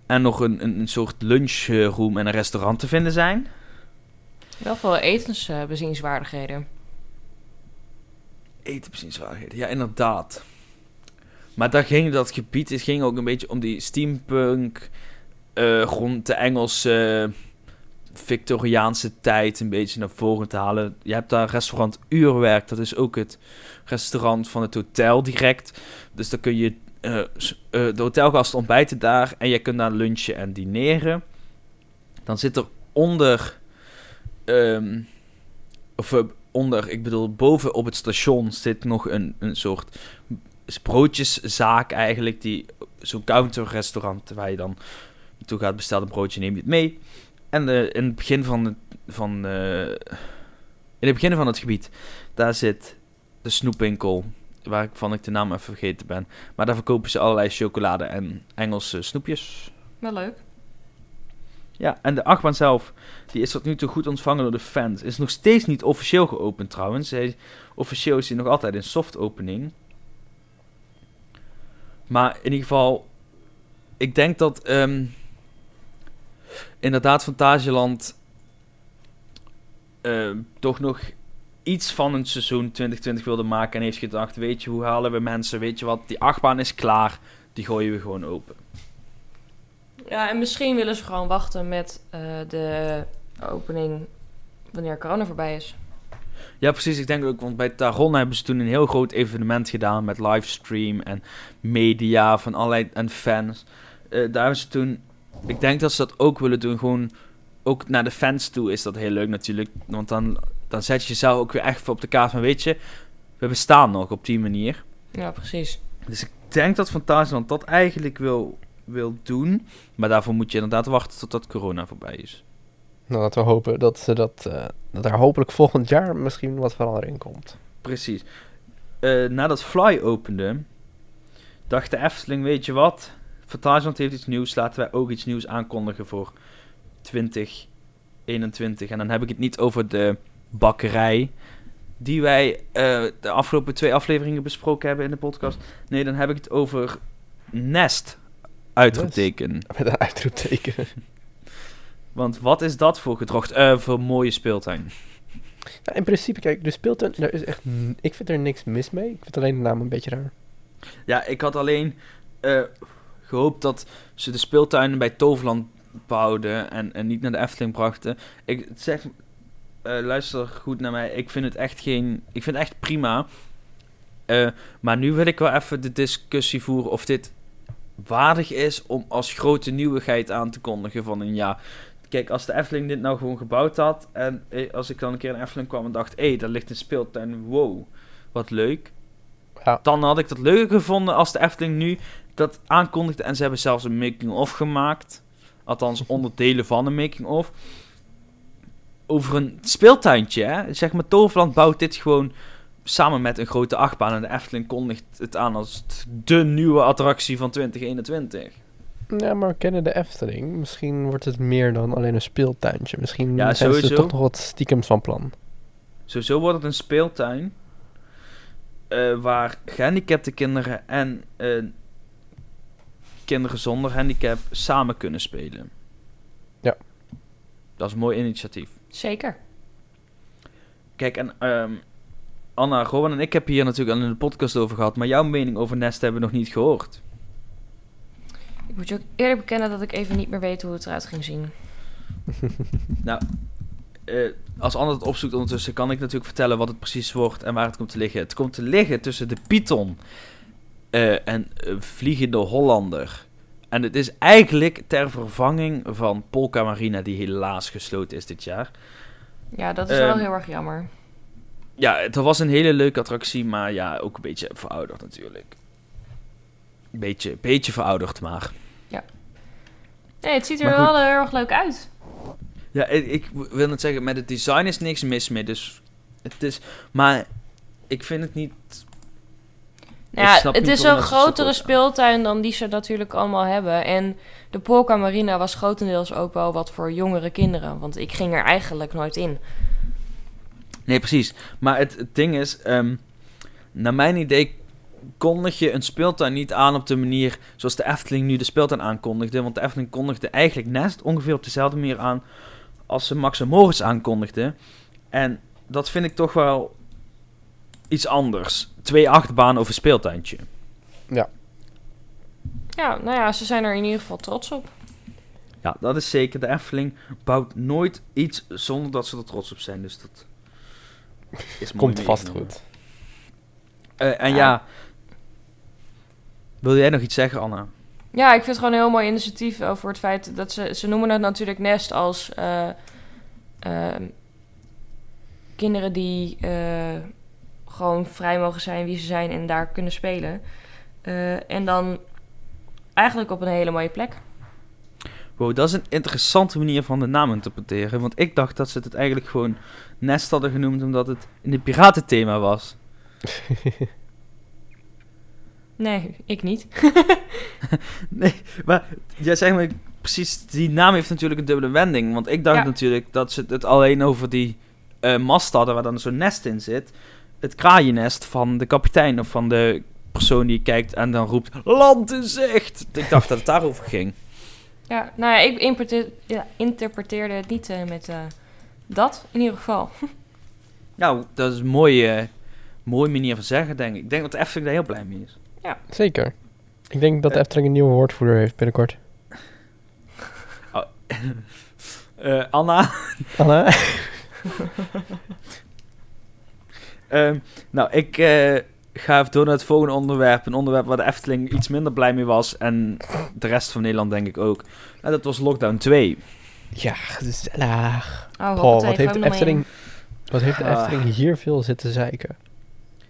en nog een, een, een soort lunchroom en een restaurant te vinden zijn. Wel veel etensbezienswaardigheden. Etenbezienswaardigheden, ja inderdaad. Maar daar ging dat gebied, het ging ook een beetje om die steampunk, rond de Engelse Victoriaanse tijd een beetje naar voren te halen. Je hebt daar restaurant Uurwerk, dat is ook het restaurant van het hotel direct. Dus dan kun je, eh, eh, de hotelgasten ontbijten daar en je kunt daar lunchen en dineren. Dan zit er onder, ehm, of onder, ik bedoel boven op het station zit nog een, een soort broodjeszaak eigenlijk, die zo'n counterrestaurant waar je dan naartoe gaat bestellen een broodje, neem je het mee. En eh, in het begin van het, van, eh, in het begin van het gebied, daar zit de snoepwinkel, waarvan ik de naam even vergeten ben. Maar daar verkopen ze allerlei chocolade en Engelse snoepjes. Wel leuk. Ja, en de achtbaan zelf, die is tot nu toe goed ontvangen door de fans. Is nog steeds niet officieel geopend trouwens. Officieel is hij nog altijd in soft opening. Maar in ieder geval, ik denk dat ehm, inderdaad Fantasieland ehm, toch nog iets van een seizoen 2020 wilde maken. En heeft gedacht, weet je, hoe halen we mensen? Weet je wat, die achtbaan is klaar. Die gooien we gewoon open. Ja, en misschien willen ze gewoon wachten met eh, de opening wanneer corona voorbij is. Ja, precies. Ik denk ook, want bij Taron hebben ze toen een heel groot evenement gedaan met livestream en media van allerlei en fans. Eh, daar hebben ze toen, ik denk dat ze dat ook willen doen, gewoon ook naar de fans toe is dat heel leuk natuurlijk. Want dan, dan zet je jezelf ook weer echt op de kaart van, weet je, we bestaan nog op die manier. Ja, precies. Dus ik denk dat Fantasieland dat eigenlijk wil, wil doen. Maar daarvoor moet je inderdaad wachten totdat corona voorbij is. Nou, laten we hopen dat, ze dat, eh, dat er hopelijk volgend jaar misschien wat verandering komt. Precies. Eh, nadat Fly opende, dacht de Efteling, weet je wat? Fantasieland heeft iets nieuws, laten wij ook iets nieuws aankondigen voor 2021. En dan heb ik het niet over de bakkerij, die wij eh, de afgelopen twee afleveringen besproken hebben in de podcast. Nee, dan heb ik het over Nest, uitroepteken. Met een uitroepteken. Want wat is dat voor gedrocht, eh, voor mooie speeltuin? Ja, in principe, kijk, de speeltuin, daar is echt, ik vind er niks mis mee. Ik vind alleen de naam een beetje raar. Ja, ik had alleen eh, gehoopt dat ze de speeltuinen bij Toverland bouwden en, en niet naar de Efteling brachten. Ik zeg, eh, luister goed naar mij. Ik vind het echt geen. Ik vind het echt prima. Maar nu wil ik wel even de discussie voeren of dit waardig is om als grote nieuwigheid aan te kondigen van een jaar. Kijk, als de Efteling dit nou gewoon gebouwd had en eh, als ik dan een keer in Efteling kwam en dacht, hé, hey, daar ligt een speeltuin, wow, wat leuk. Ja. Dan had ik dat leuker gevonden als de Efteling nu dat aankondigde en ze hebben zelfs een making-of gemaakt. Althans, onderdelen van een making-of. Over een speeltuintje, hè. Zeg maar, Toverland bouwt dit gewoon samen met een grote achtbaan. En de Efteling kondigt het aan als de nieuwe attractie van 2021. Ja, maar we kennen de Efteling. Misschien wordt het meer dan alleen een speeltuintje. Misschien Ja, zijn ze toch nog wat stiekems van plan. Sowieso wordt het een speeltuin. eh, waar gehandicapte kinderen en eh, kinderen zonder handicap samen kunnen spelen. Ja. Dat is een mooi initiatief. Zeker. Kijk, en ehm, Anna, Rowan en ik hebben hier natuurlijk al in de podcast over gehad. Maar jouw mening over Nest hebben we nog niet gehoord. Ik moet je ook eerlijk bekennen dat ik even niet meer weet hoe het eruit ging zien. Eh, als Anna het opzoekt ondertussen, kan ik natuurlijk vertellen wat het precies wordt en waar het komt te liggen. Het komt te liggen tussen de Python eh, en eh, Vliegende Hollander. En het is eigenlijk ter vervanging van Polka Marina, die helaas gesloten is dit jaar. Ja, dat is wel Ehm, heel erg jammer. Ja, het was een hele leuke attractie, maar ja, ook een beetje verouderd natuurlijk. Beetje, beetje verouderd, maar... Nee, het ziet er wel heel erg leuk uit. Ja, ik, ik wil net zeggen, met het design is niks mis mee, dus het is... Maar ik vind het niet... Nou ja, het niet is een grotere speeltuin dan die ze natuurlijk allemaal hebben. En de Polka Marina was grotendeels ook wel wat voor jongere kinderen. Want ik ging er eigenlijk nooit in. Nee, precies. Maar het, het ding is, ehm, naar mijn idee kondig je een speeltuin niet aan op de manier zoals de Efteling nu de speeltuin aankondigde. Want de Efteling kondigde eigenlijk Nest ongeveer op dezelfde manier aan als ze Max en aankondigde. En dat vind ik toch wel iets anders. Twee achtbanen over speeltuintje. Ja, nou ja, ze zijn er in ieder geval trots op. Ja, dat is zeker. De Efteling bouwt nooit iets zonder dat ze er trots op zijn. Dus dat is Komt vast goed. Eh, en Ja. ja. Wil jij nog iets zeggen, Anna? Ja, ik vind het gewoon een heel mooi initiatief over het feit dat ze... Ze noemen het natuurlijk Nest als... eh, ehm, kinderen die eh, gewoon vrij mogen zijn wie ze zijn en daar kunnen spelen. Eh, en dan eigenlijk op een hele mooie plek. Wow, dat is een interessante manier van de naam interpreteren. Want ik dacht dat ze het eigenlijk gewoon Nest hadden genoemd omdat het in het piratenthema was. Nee, ik niet. Nee, maar ja, zeg maar precies, die naam heeft natuurlijk een dubbele wending. Want ik dacht Ja. natuurlijk dat ze het alleen over die eh, mast hadden waar dan zo'n nest in zit. Het kraaiennest van de kapitein of van de persoon die kijkt en dan roept land in zicht. Ik dacht dat het daarover ging. Ja, nou ja, ik ja, interpreteerde het niet eh, met eh, dat, in ieder geval. Nou, dat is een mooie, mooie manier van zeggen, denk ik. Ik denk dat de Efteling daar heel blij mee is. Zeker. Ik denk dat de Eh. Efteling een nieuwe woordvoerder heeft binnenkort. Eh, Anna, Anna? Ehm, nou, ik eh, ga even door naar het volgende onderwerp. Een onderwerp waar de Efteling iets minder blij mee was. En de rest van Nederland denk ik ook. En dat was Lockdown 2. ja, gezellig. Oh, Paul, wat heeft de. Efteling... Wat heeft de Ah. Efteling hier veel zitten zeiken?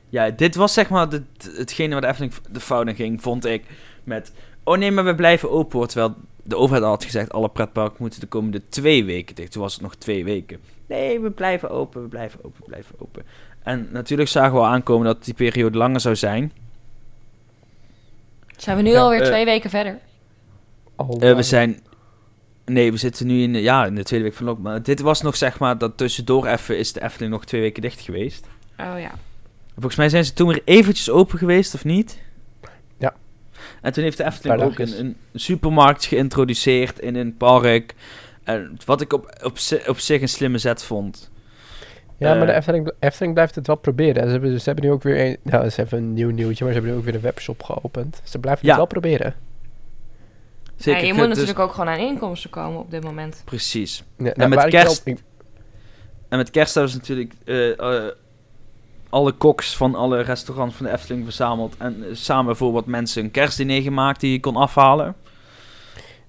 Ja, dit was zeg maar de, hetgene waar de Efteling de fout in ging, vond ik. Met, oh nee, maar we blijven open. hoor. Terwijl de overheid al had gezegd, alle pretparken moeten de komende twee weken dicht. Toen was het nog twee weken. Nee, we blijven open, we blijven open, we blijven open. En natuurlijk zagen we al aankomen dat die periode langer zou zijn. Zijn we nu Ja, alweer eh, twee weken verder? Al Eh, we zijn. Nee, we zitten nu in de, ja, in de tweede week van lockdown. Maar dit was nog zeg maar dat tussendoor even is de Efteling nog twee weken dicht geweest. Oh ja. Volgens mij zijn ze toen weer eventjes open geweest, of niet? Ja. En toen heeft de Efteling ook een, een supermarkt geïntroduceerd in een park. En wat ik op, op, op zich een slimme zet vond. Ja, maar de eh, Efteling, Efteling blijft het wel proberen. Ze hebben, ze hebben nu ook weer een... Nou, is even een nieuw nieuwtje, maar ze hebben nu ook weer een webshop geopend. Ze blijven Ja. het wel proberen. Zeker. ja, je moet dus- natuurlijk ook gewoon aan inkomsten komen op dit moment. Precies. Ja, met waar ik wel- kerst- En met kerst hebben ze natuurlijk eh, eh, alle koks van alle restaurants van de Efteling verzameld. En samen voor wat mensen een kerstdiner gemaakt die je kon afhalen.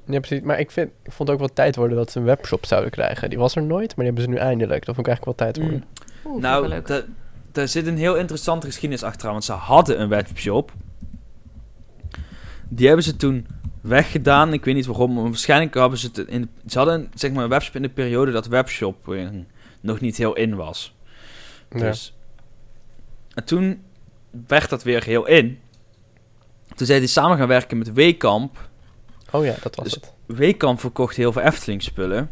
Ja, precies. Maar ik, vind, ik vond het ook wel tijd worden dat ze een webshop zouden krijgen. Die was er nooit, maar die hebben ze nu eindelijk. Dat vond ik eigenlijk wel tijd worden. Oeh, ik nou, daar zit een heel interessante geschiedenis achteraan. Want ze hadden een webshop. Die hebben ze toen weggedaan. Ik weet niet waarom. Maar waarschijnlijk hebben ze het in... Ze hadden een, zeg maar, een webshop in de periode dat webshop eh, nog niet heel in was. Ja. Dus. En toen werd dat weer heel in. Toen zijn die samen gaan werken met Weekamp. Oh ja, dat was Dus- het. Weekamp verkocht heel veel Efteling spullen.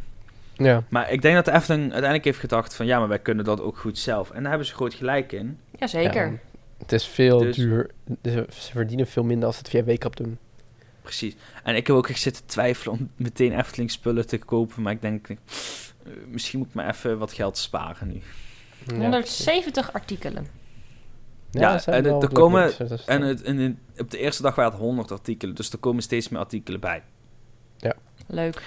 Ja. Maar ik denk dat de Efteling uiteindelijk heeft gedacht van... Ja, maar wij kunnen dat ook goed zelf. En daar hebben ze groot gelijk in. Jazeker. Ja, het is veel Dus- duur. Ze ze verdienen veel minder als ze het via Weekap doen. Precies. En ik heb ook echt zitten twijfelen om meteen Efteling spullen te kopen. Maar ik denk... eh, misschien moet ik maar even wat geld sparen nu. Ja, 170 artikelen. Ja, en er komen- dus En het, en in- op de eerste dag waren het 100 artikelen. Dus er komen steeds meer artikelen bij. Leuk.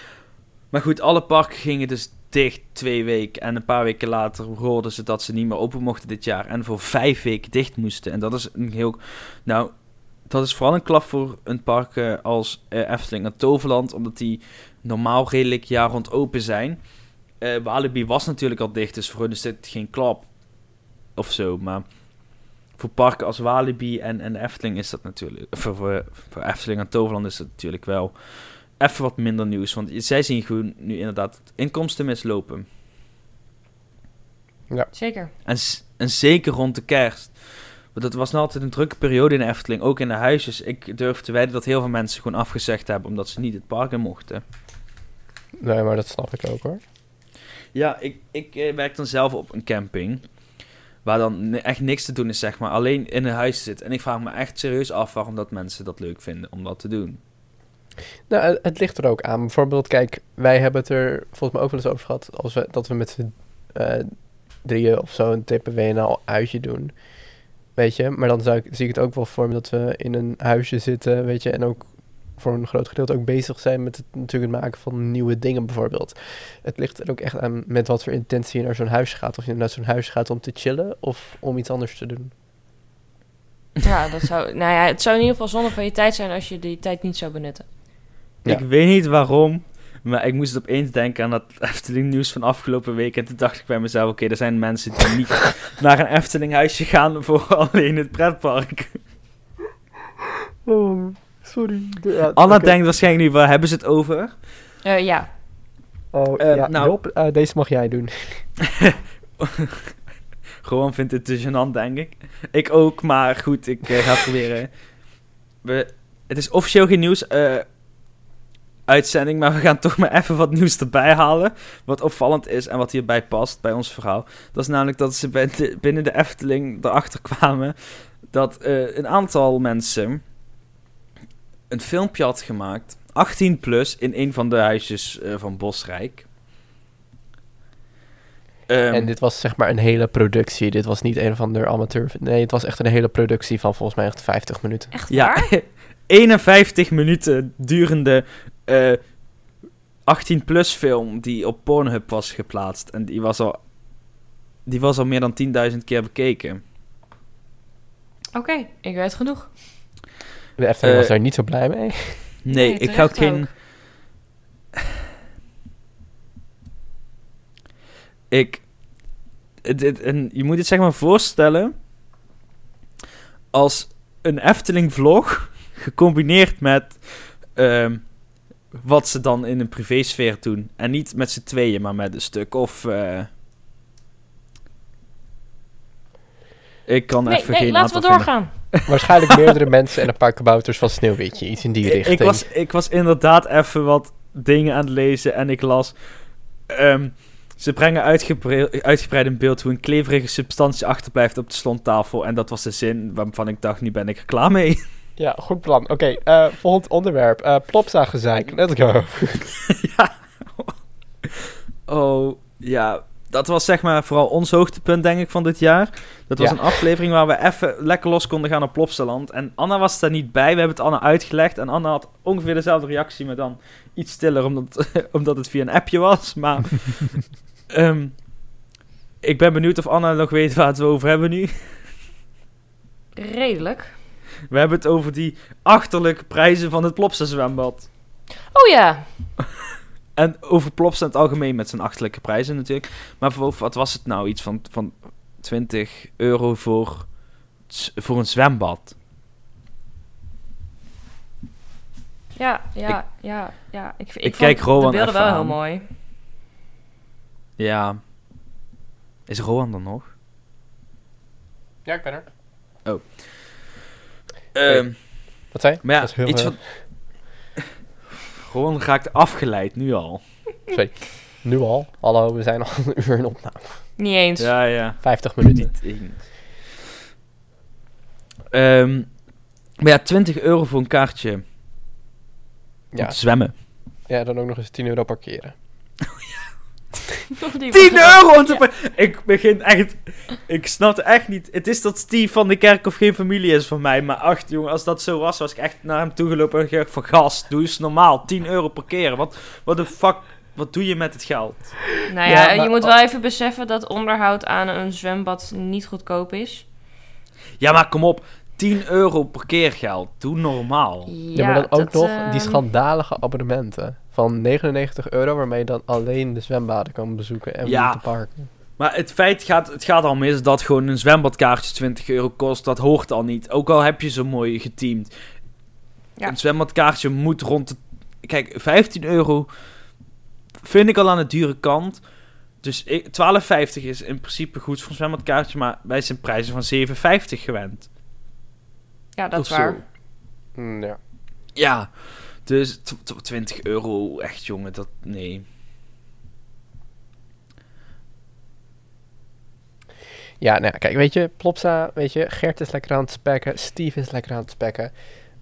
Maar goed, alle parken gingen dus dicht twee weken. En een paar weken later hoorden ze dat ze niet meer open mochten dit jaar. En voor vijf weken dicht moesten. En dat is een heel... Nou, dat is vooral een klap voor een park eh, als eh, Efteling en Toverland. Omdat die normaal redelijk jaar rond open zijn. Eh Walibi was natuurlijk al dicht, dus voor hun is dit geen klap. Of zo, maar... Voor parken als Walibi en, en Efteling is dat natuurlijk... Voor, voor, voor Efteling en Toverland is dat natuurlijk wel even wat minder nieuws. Want zij zien gewoon nu inderdaad inkomsten mislopen. Zeker. En, en zeker rond de kerst. Want dat was nou altijd een drukke periode in de Efteling, ook in de huisjes. Ik durf te wedden dat heel veel mensen gewoon afgezegd hebben omdat ze niet het park in mochten. Nee, maar dat snap ik ook hoor. Ja, ik, ik eh, werk dan zelf op een camping. Waar dan echt niks te doen is, zeg maar. Alleen in een huis zit. En ik vraag me echt serieus af waarom dat mensen dat leuk vinden om dat te doen. Nou, het, ligt er ook aan. Bijvoorbeeld, kijk, wij hebben het er volgens mij ook wel eens over gehad. Als we, dat we met z'n eh, drieën of zo een TPW uitje doen. Weet je, maar dan zou ik, zie ik het ook wel voor me dat we in een huisje zitten, weet je, en ook voor een groot gedeelte ook bezig zijn met het, natuurlijk het maken van nieuwe dingen bijvoorbeeld. Het ligt er ook echt aan met wat voor intentie je naar zo'n huis gaat. Of je naar zo'n huis gaat om te chillen of om iets anders te doen. Ja, dat zou, nou ja, het zou in ieder geval zonde van je tijd zijn als je die tijd niet zou benutten. Ja. Ik weet niet waarom, maar ik moest opeens denken aan dat Efteling nieuws van afgelopen week. En toen dacht ik bij mezelf, oké, er zijn mensen die niet naar een Efteling huisje gaan voor alleen het pretpark. Oh, sorry. Anna denkt waarschijnlijk nu, waar hebben ze het over? Eh, ja, Oh, Eh, ja, nou- Job, eh, deze mag jij doen. Gewoon vindt het te gênant, denk ik. Ik ook, maar goed, ik ga het proberen. We, het is officieel geen nieuws eh, uitzending, maar we gaan toch maar even wat nieuws erbij halen. Wat opvallend is en wat hierbij past bij ons verhaal. Dat is namelijk dat ze binnen de Efteling erachter kwamen dat eh, een aantal mensen een filmpje had gemaakt, 18 plus, in een van de huisjes eh, van Bosrijk. Ehm, en dit was zeg maar een hele productie. Dit was niet een of ander amateur. Nee, het was echt een hele productie van volgens mij echt 50 minuten. echt Ja, waar? 51 minuten durende eh 18-plus film die op Pornhub was geplaatst. En die was al, die was al meer dan 10.000 keer bekeken. Oké, ik weet genoeg. De Efteling Eh, was daar niet zo blij mee. Nee, Nee, ik ga ook geen... ook. Ik... Het, het- en je moet het zeg maar voorstellen... Als een Efteling-vlog... gecombineerd met... ehm, wat ze dan in een privésfeer doen. En niet met z'n tweeën, maar met een stuk of... eh, ik kan Nee, even nee geen laten we vinden. Waarschijnlijk meerdere mensen en een paar kabouters van Sneeuwwitje. Iets in die richting. Ik was, ik was inderdaad even wat dingen aan het lezen en ik las. ehm, ze brengen uitgebre- uitgebreid in beeld hoe een kleverige substantie achterblijft op de slondtafel. En dat was de zin waarvan ik dacht, nu ben ik er klaar mee. Ja, goed plan. Oké, eh, volgend onderwerp. Eh Plopsa gezeik. Let's go. ja. Oh, ja. Dat was zeg maar vooral ons hoogtepunt, denk ik, van dit jaar. Dat was Ja. een aflevering waar we even lekker los konden gaan op Plopsaland. En Anna was daar niet bij. We hebben het Anna uitgelegd. En Anna had ongeveer dezelfde reactie, maar dan iets stiller, omdat, omdat het via een appje was. Maar ehm, ik ben benieuwd of Anna nog weet waar het we over hebben nu. Redelijk. We hebben het over die achterlijke prijzen van het Plopsa zwembad. Oh ja. En over Plopsa in het algemeen met zijn achterlijke prijzen natuurlijk. Maar voor, wat was het nou? Iets van, van 20 euro voor, voor een zwembad. Ja, ja, ja, ja. Ik, ik, ik vond kijk Rowan de beelden wel heel mooi. Ja. Is Rowan er nog? Ja, ik ben er. Ehm, Wat zei je? maar ja, Dat is heel, iets eh, van... Rowan raakt afgeleid, nu al. Nu al. Hallo, we zijn al een uur in opname. Niet eens. Ja, ja. 50 minuten. Niet eens. Ehm, maar ja, 20 euro voor een kaartje om Ja. te zwemmen. ja, dan ook nog eens 10 euro parkeren. Die 10 was- euro! om te Ja. pa- Ik begin echt... Ik snap het echt niet. Het is dat Steve van de kerk of geen familie is van mij. Maar ach, jongen, als dat zo was, was ik echt naar hem toegelopen en gezegd van... Gast, doe eens normaal. 10 euro parkeren. Wat, wat de fuck... Wat doe je met het geld? Nou ja, Ja, maar- je moet wel even beseffen dat onderhoud aan een zwembad niet goedkoop is. Ja, maar kom op. 10 euro parkeergeld. Doe normaal. Ja, maar dan ook dat, nog ehm, die schandalige abonnementen. Van 99 euro, waarmee je dan alleen de zwembaden kan bezoeken en Ja. de parken. Maar het feit gaat, het gaat al mis dat gewoon een zwembadkaartje 20 euro kost. Dat hoort al niet. Ook al heb je zo mooi geteamd. Ja. Een zwembadkaartje moet rond de... Kijk, 15 euro vind ik al aan de dure kant. Dus ik- 12,50 is in principe goed voor een zwembadkaartje. Maar wij zijn prijzen van 7,50 gewend. Ja, dat Of is waar. zo. Mm, ja. Ja, dus tw- tw- 20 euro, echt jongen, dat... Nee. Ja, nou ja, kijk, weet je, Plopsa, weet je, Gert is lekker aan het spekken, Steve is lekker aan het spekken.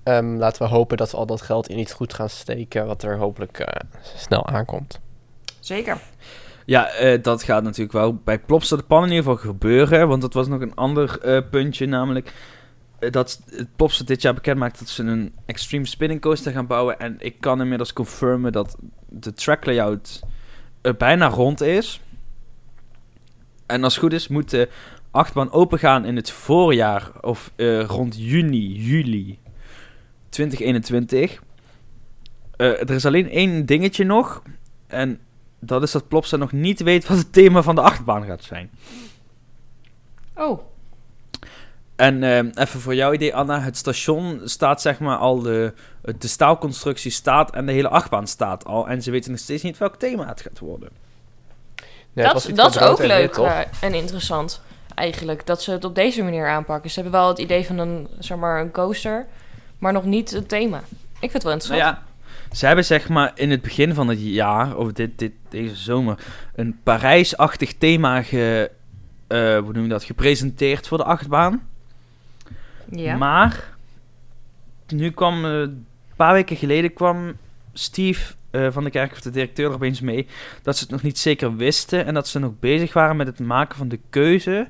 Ehm, laten we hopen dat ze al dat geld in iets goed gaan steken, wat er hopelijk eh, snel aankomt. Zeker. Ja, eh, dat gaat natuurlijk wel bij Plopsa de Pan in ieder geval gebeuren. Want dat was nog een ander eh, puntje, namelijk... dat Plopsa dit jaar bekend maakt dat ze een extreme spinning coaster gaan bouwen. En ik kan inmiddels confirmen dat de track layout bijna rond is. En als het goed is, moet de achtbaan opengaan in het voorjaar of eh, rond juni, juli 2021. Eh, er is alleen één dingetje nog. En dat is dat Plopsa nog niet weet wat het thema van de achtbaan gaat zijn. Oh, En eh, even voor jouw idee, Anna. Het station staat zeg maar al, de, de staalconstructie staat en de hele achtbaan staat al. En ze weten nog steeds niet welk thema het gaat worden. Dat, dat is ook leuk en interessant. Eigenlijk, dat ze het op deze manier aanpakken. Ze hebben wel het idee van een, zeg maar, een coaster, maar nog niet het thema. Ik vind het wel Nou interessant. ja, ze hebben zeg maar in het begin van het jaar, of dit, dit, deze zomer, een Parijs-achtig thema ge, eh, hoe noem je dat, gepresenteerd voor de achtbaan. Ja. Maar, nu kwam, eh, een paar weken geleden kwam Steve eh, van de kerk, of de directeur, er opeens mee, dat ze het nog niet zeker wisten en dat ze nog bezig waren met het maken van de keuze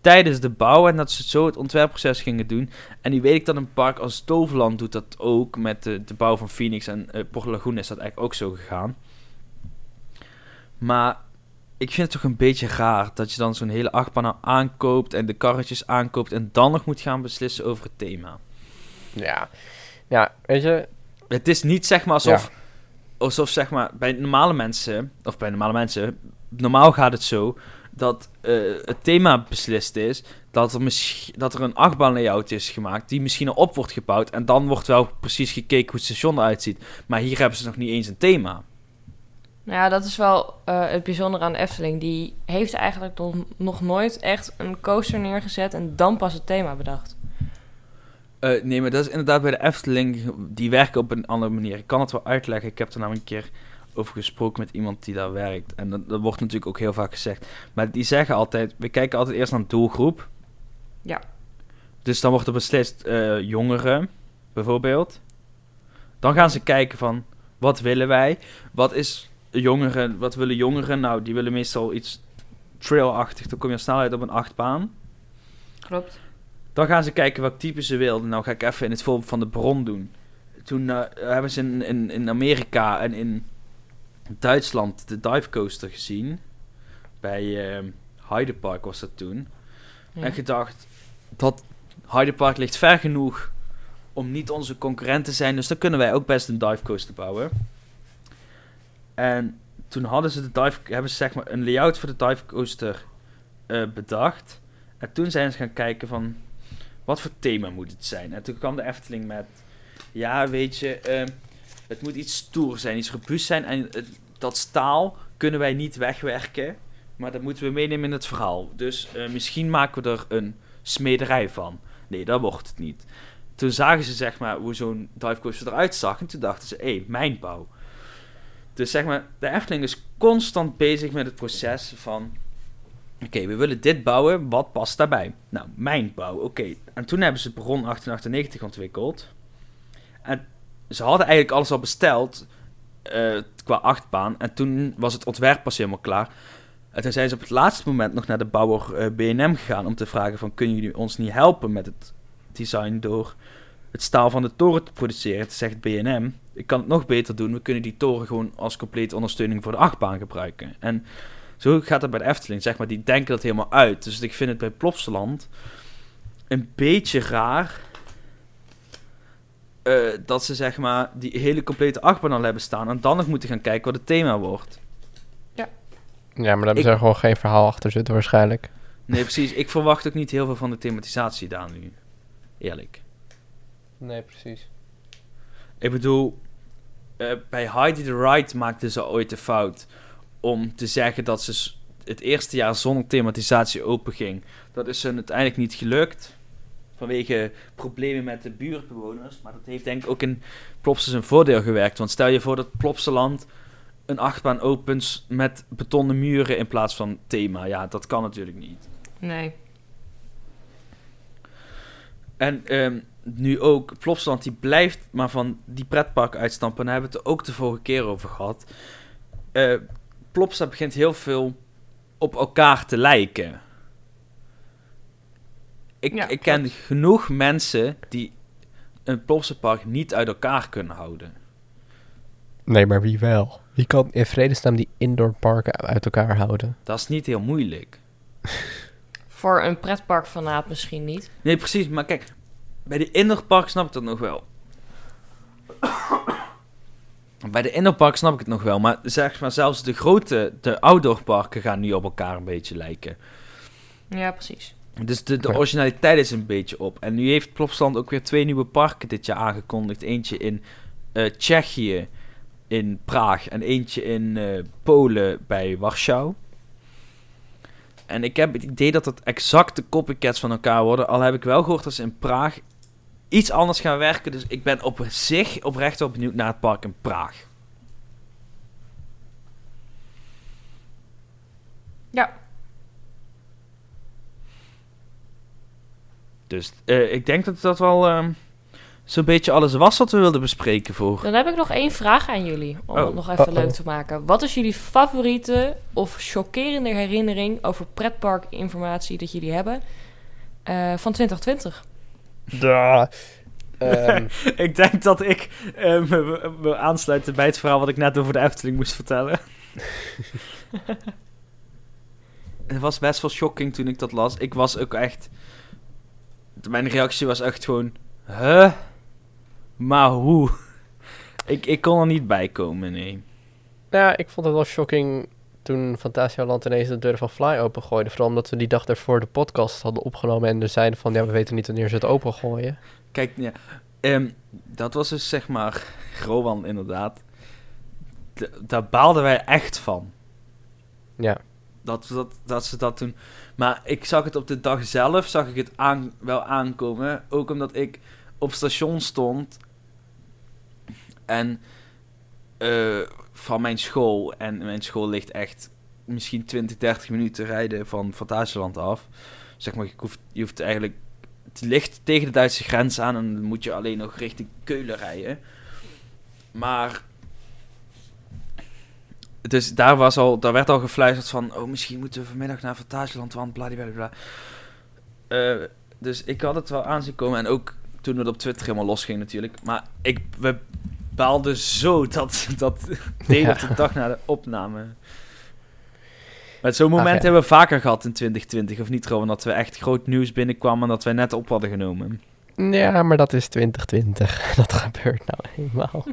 tijdens de bouw en dat ze zo het ontwerpproces gingen doen. En nu weet ik dat een park als Toverland doet dat ook met de, de bouw van Phoenix en eh Port Lagoon is dat eigenlijk ook zo gegaan. Maar ik vind het toch een beetje raar dat je dan zo'n hele achtbaan nou aankoopt en de karretjes aankoopt en dan nog moet gaan beslissen over het thema. Ja. ja, weet je, Het is niet zeg maar alsof, alsof zeg maar bij normale mensen, of bij normale mensen, normaal gaat het zo dat eh, het thema beslist is, dat er, misschien dat er een achtbaan layout is gemaakt die misschien al op wordt gebouwd en dan wordt wel precies gekeken hoe het station eruit ziet. Maar hier hebben ze nog niet eens een thema. Nou ja, dat is wel eh, het bijzondere aan de Efteling. Die heeft eigenlijk nog, nog nooit echt een coaster neergezet en dan pas het thema bedacht. Eh, nee, maar dat is inderdaad bij de Efteling, die werken op een andere manier. Ik kan het wel uitleggen, ik heb er namelijk een keer over gesproken met iemand die daar werkt. En dat, dat wordt natuurlijk ook heel vaak gezegd. Maar die zeggen altijd, we kijken altijd eerst naar een doelgroep. Ja. Dus dan wordt er beslist eh, jongeren, bijvoorbeeld. Dan gaan ze kijken van, wat willen wij? Wat is jongeren, wat willen jongeren? Nou, die willen meestal iets trailachtig. Dan kom je snel uit op een achtbaan. Klopt. Dan gaan ze kijken welk type ze wilden. Nou ga ik even in het voorbeeld van de bron doen. Toen eh, hebben ze in, in, in Amerika en in Duitsland de dive coaster gezien. Bij eh, Hyde Park was dat toen. Ja. En gedacht, dat Hyde Park ligt ver genoeg om niet onze concurrent te zijn. Dus dan kunnen wij ook best een dive coaster bouwen. En toen hadden ze de dive, hebben ze zeg maar een layout voor de dive coaster eh, bedacht. En toen zijn ze gaan kijken van, wat voor thema moet het zijn? En toen kwam de Efteling met, ja weet je, eh, het moet iets stoer zijn, iets robuust zijn. En dat staal kunnen wij niet wegwerken. Maar dat moeten we meenemen in het verhaal. Dus eh, misschien maken we er een smederij van. Nee, dat wordt het niet. Toen zagen ze zeg maar hoe zo'n dive coaster eruit zag. En toen dachten ze, hé, hey, mijnbouw. Dus zeg maar, de Efteling is constant bezig met het proces van... Oké, we willen dit bouwen, wat past daarbij? Nou, mijnbouw, oké. En toen hebben ze Bron 1898 ontwikkeld. En ze hadden eigenlijk alles al besteld eh, qua achtbaan. En toen was het ontwerp pas helemaal klaar. En toen zijn ze op het laatste moment nog naar de bouwer eh, BNM gegaan om te vragen van... Kunnen jullie ons niet helpen met het design door het staal van de toren te produceren? Zegt BNM, ik kan het nog beter doen. We kunnen die toren gewoon als complete ondersteuning voor de achtbaan gebruiken. En zo gaat het bij de Efteling, zeg maar. Die denken dat helemaal uit. Dus ik vind het bij Plopsaland een beetje raar... eh, dat ze zeg maar die hele complete achtbaan al hebben staan... en dan nog moeten gaan kijken wat het thema wordt. Ja, maar daar hebben Ik- ze gewoon geen verhaal achter zitten waarschijnlijk. Nee, precies. Ik verwacht ook niet heel veel van de thematisatie daar nu. Eerlijk. Nee, precies. Ik bedoel, eh, bij Heidi the Ride maakten ze ooit de fout om te zeggen dat ze het eerste jaar zonder thematisatie open ging. Dat is hun uiteindelijk niet gelukt. Vanwege problemen met de buurtbewoners. Maar dat heeft denk ik ook in Plopsa zijn voordeel gewerkt. Want stel je voor dat Plopsaland een achtbaan opent met betonnen muren in plaats van thema. Ja, dat kan natuurlijk niet. Nee. En ehm, nu ook, Plopsaland die blijft maar van die pretpark uitstampen. Daar hebben we het er ook de vorige keer over gehad. Eh Plopsa begint heel veel op elkaar te lijken. Ik, Ja, ik ken klopt. genoeg mensen die een Plopsa park niet uit elkaar kunnen houden. Nee, maar wie wel? Wie kan in vredesnaam die indoor parken uit elkaar houden? Dat is niet heel moeilijk. Voor een pretparkfanaat misschien niet. Nee, precies. Maar kijk, bij de indoorpark snap ik dat nog wel. Bij de indoorpark snap ik het nog wel. Maar zeg maar, zelfs de grote, de outdoorparken gaan nu op elkaar een beetje lijken. Ja, precies. Dus de, de originaliteit is een beetje op. En nu heeft Plopsaland ook weer twee nieuwe parken dit jaar aangekondigd. Eentje in eh, Tsjechië, in Praag. En eentje in eh, Polen bij Warschau. En ik heb het idee dat het exacte copycats van elkaar worden. Al heb ik wel gehoord dat ze in Praag iets anders gaan werken. Dus ik ben op zich oprecht wel benieuwd naar het park in Praag. Ja. Dus eh, ik denk dat dat wel ehm, zo'n beetje alles was wat we wilden bespreken voor. Dan heb ik nog één vraag aan jullie. Om Oh. het nog even leuk te maken. Wat is jullie favoriete of chockerende herinnering over pretparkinformatie dat jullie hebben eh, van 2020? Da. Ehm, ik denk dat ik eh, me, aansluiten bij het verhaal wat ik net over de Efteling moest vertellen. Het was best wel shocking toen ik dat las. Ik was ook echt... Mijn reactie was echt gewoon... Huh? Maar hoe? Ik, ik kon er niet bij komen, nee. ja, ik vond het wel shocking toen Fantasialand ineens de deur van Fly opengooide. Vooral omdat we die dag ervoor de podcast hadden opgenomen en er zeiden van... Ja, we weten niet wanneer ze het opengooien. Kijk, ja, ehm, dat was dus zeg maar... Rowan, inderdaad. Daar baalden wij echt van. Ja. Dat, dat, dat ze dat toen. Maar ik zag het op de dag zelf, zag ik het aan, wel aankomen. Ook omdat ik op station stond. En eh, van mijn school. En mijn school ligt echt misschien 20, 30 minuten rijden van Fantasieland af. Zeg maar, je hoeft, je hoeft eigenlijk... Het ligt tegen de Duitse grens aan en dan moet je alleen nog richting Keulen rijden. Maar dus daar, was al, daar werd al gefluisterd van... Oh, misschien moeten we vanmiddag naar Fantasieland, want bladibladibla. Eh dus ik had het wel aanzien komen. En ook toen het op Twitter helemaal losging natuurlijk. Maar ik, we baalden zo dat dat deed Ja. op de dag na de opname. Maar zo'n moment hebben we vaker gehad in 2020, of niet, Rowan? Dat we echt groot nieuws binnenkwamen en dat wij net op hadden genomen. Ja, maar dat is 2020. Dat gebeurt nou eenmaal.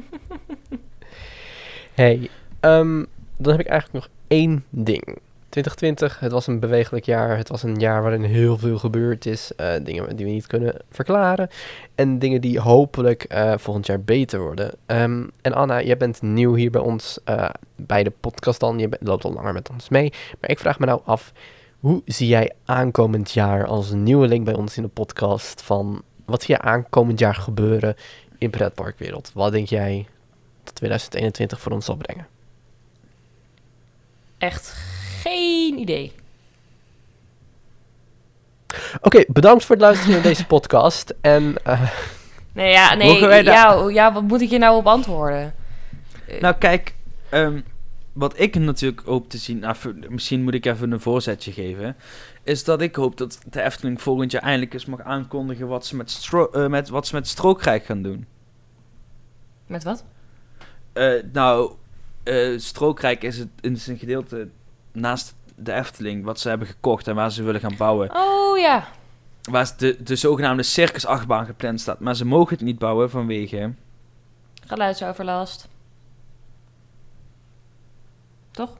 hey, ehm, dan heb ik eigenlijk nog één ding. 2020, het was een bewegelijk jaar. Het was een jaar waarin heel veel gebeurd is. eh, dingen die we niet kunnen verklaren. En dingen die hopelijk eh, volgend jaar beter worden. Ehm, en Anna, jij bent nieuw hier bij ons eh, bij de podcast dan. Je bent- loopt al langer met ons mee. Maar ik vraag me nou af, hoe zie jij aankomend jaar als nieuweling bij ons in de podcast van... Wat zie je aankomend jaar gebeuren in pretparkwereld? Wat denk jij dat 2021 voor ons zal brengen? Echt geen idee. Oké, bedankt voor het luisteren naar deze podcast. En eh, Nee, ja, nee, ja, ja, wat moet ik hier nou op antwoorden? Eh, Nou, kijk, ehm, wat ik natuurlijk hoop te zien, nou, misschien moet ik even een voorzetje geven, is dat ik hoop dat de Efteling volgend jaar eindelijk eens mag aankondigen wat ze met, stro eh, met, wat ze met strookrijk gaan doen. Met wat? Eh, nou, eh strookrijk is het in zijn gedeelte naast de Efteling, wat ze hebben gekocht en waar ze willen gaan bouwen. Oh ja. Waar de, de zogenaamde circusachtbaan gepland staat, maar ze mogen het niet bouwen vanwege... Geluidsoverlast. Toch?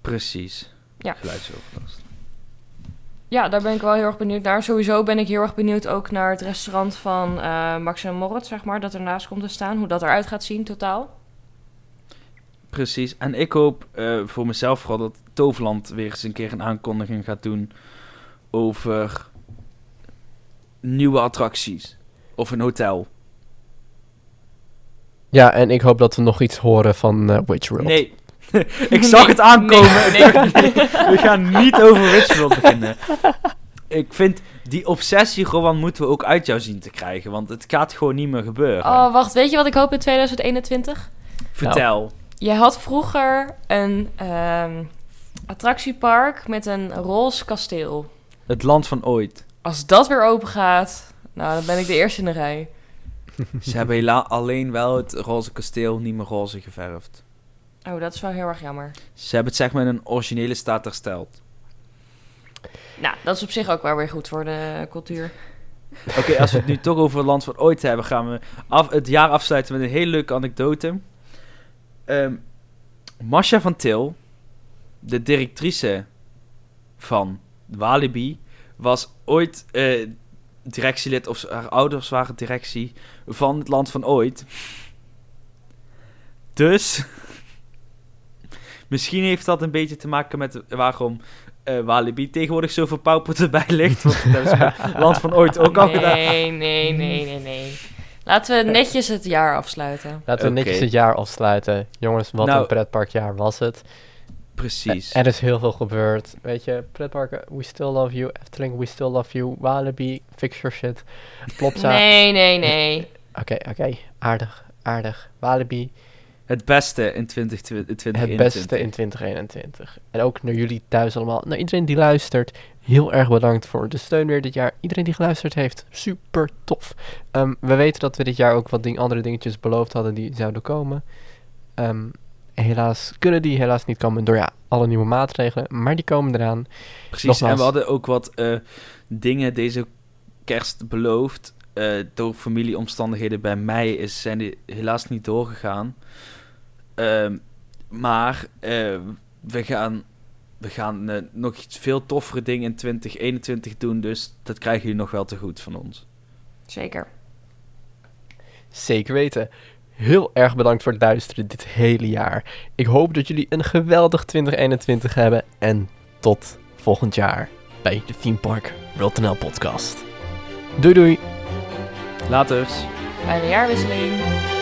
Precies. Ja. Geluidsoverlast. Ja, daar ben ik wel heel erg benieuwd naar. Sowieso ben ik heel erg benieuwd ook naar het restaurant van eh Max en Moritz, zeg maar, dat ernaast komt te staan. Hoe dat eruit gaat zien totaal. Precies. En ik hoop eh, voor mezelf vooral dat Toverland weer eens een keer een aankondiging gaat doen over nieuwe attracties. Of een hotel. ja, en ik hoop dat we nog iets horen van eh Witch World. Nee. ik zag het aankomen. Nee, nee. We gaan niet over Witch World beginnen. Ik vind die obsessie gewoon moeten we ook uit jou zien te krijgen. Want het gaat gewoon niet meer gebeuren. Oh, wacht. Weet je wat ik hoop in 2021? Vertel. Je had vroeger een ehm, attractiepark met een roze kasteel. Het land van ooit. Als dat weer open gaat, nou, dan ben ik de eerste in de rij. Ze hebben hela- alleen wel het roze kasteel niet meer roze geverfd. Oh, dat is wel heel erg jammer. Ze hebben het zeg maar in een originele staat hersteld. Nou, dat is op zich ook wel weer goed voor de cultuur. Oké, als we het nu toch over het land van ooit hebben, gaan we af, het jaar afsluiten met een hele leuke anekdote. Ehm Masha van Til, de directrice van Walibi, was ooit eh, directielid, of haar ouders waren directie van het land van ooit. Dus, misschien heeft dat een beetje te maken met waarom eh, Walibi tegenwoordig zo verpauperd erbij ligt. Want dat met het land van ooit ook al gedaan. Nee, nee, nee, nee, nee. Laten we netjes het jaar afsluiten. Laten we netjes het jaar afsluiten. Jongens, wat Nou- een pretparkjaar was het. Precies. Er is heel veel gebeurd. Weet je, pretparken, we still love you. Efteling, we still love you. Walibi, fix your shit. Plopsa. Nee, nee, nee. Oké, oké. Aardig, aardig. Walibi, Het beste in 2020. het beste in 2021. En ook naar jullie thuis allemaal. Naar iedereen die luistert, heel erg bedankt voor de steun weer dit jaar. Iedereen die geluisterd heeft, super tof. Ehm, we weten dat we dit jaar ook wat ding, andere dingetjes beloofd hadden die zouden komen. Ehm, helaas kunnen die helaas niet komen door ja, alle nieuwe maatregelen. Maar die komen eraan. Precies. nogmaals. En we hadden ook wat eh, dingen deze kerst beloofd. Eh, door familieomstandigheden bij mij is, zijn die helaas niet doorgegaan. Ehm, maar eh, we gaan, we gaan eh, nog iets veel toffere dingen in 2021 doen. Dus dat krijgen jullie nog wel te goed van ons. Zeker. Zeker weten. Heel erg bedankt voor het luisteren dit hele jaar. Ik hoop dat jullie een geweldig 2021 hebben. En tot volgend jaar bij de Theme Park World NL podcast. Doei doei! Laters. Fijne jaarwisseling.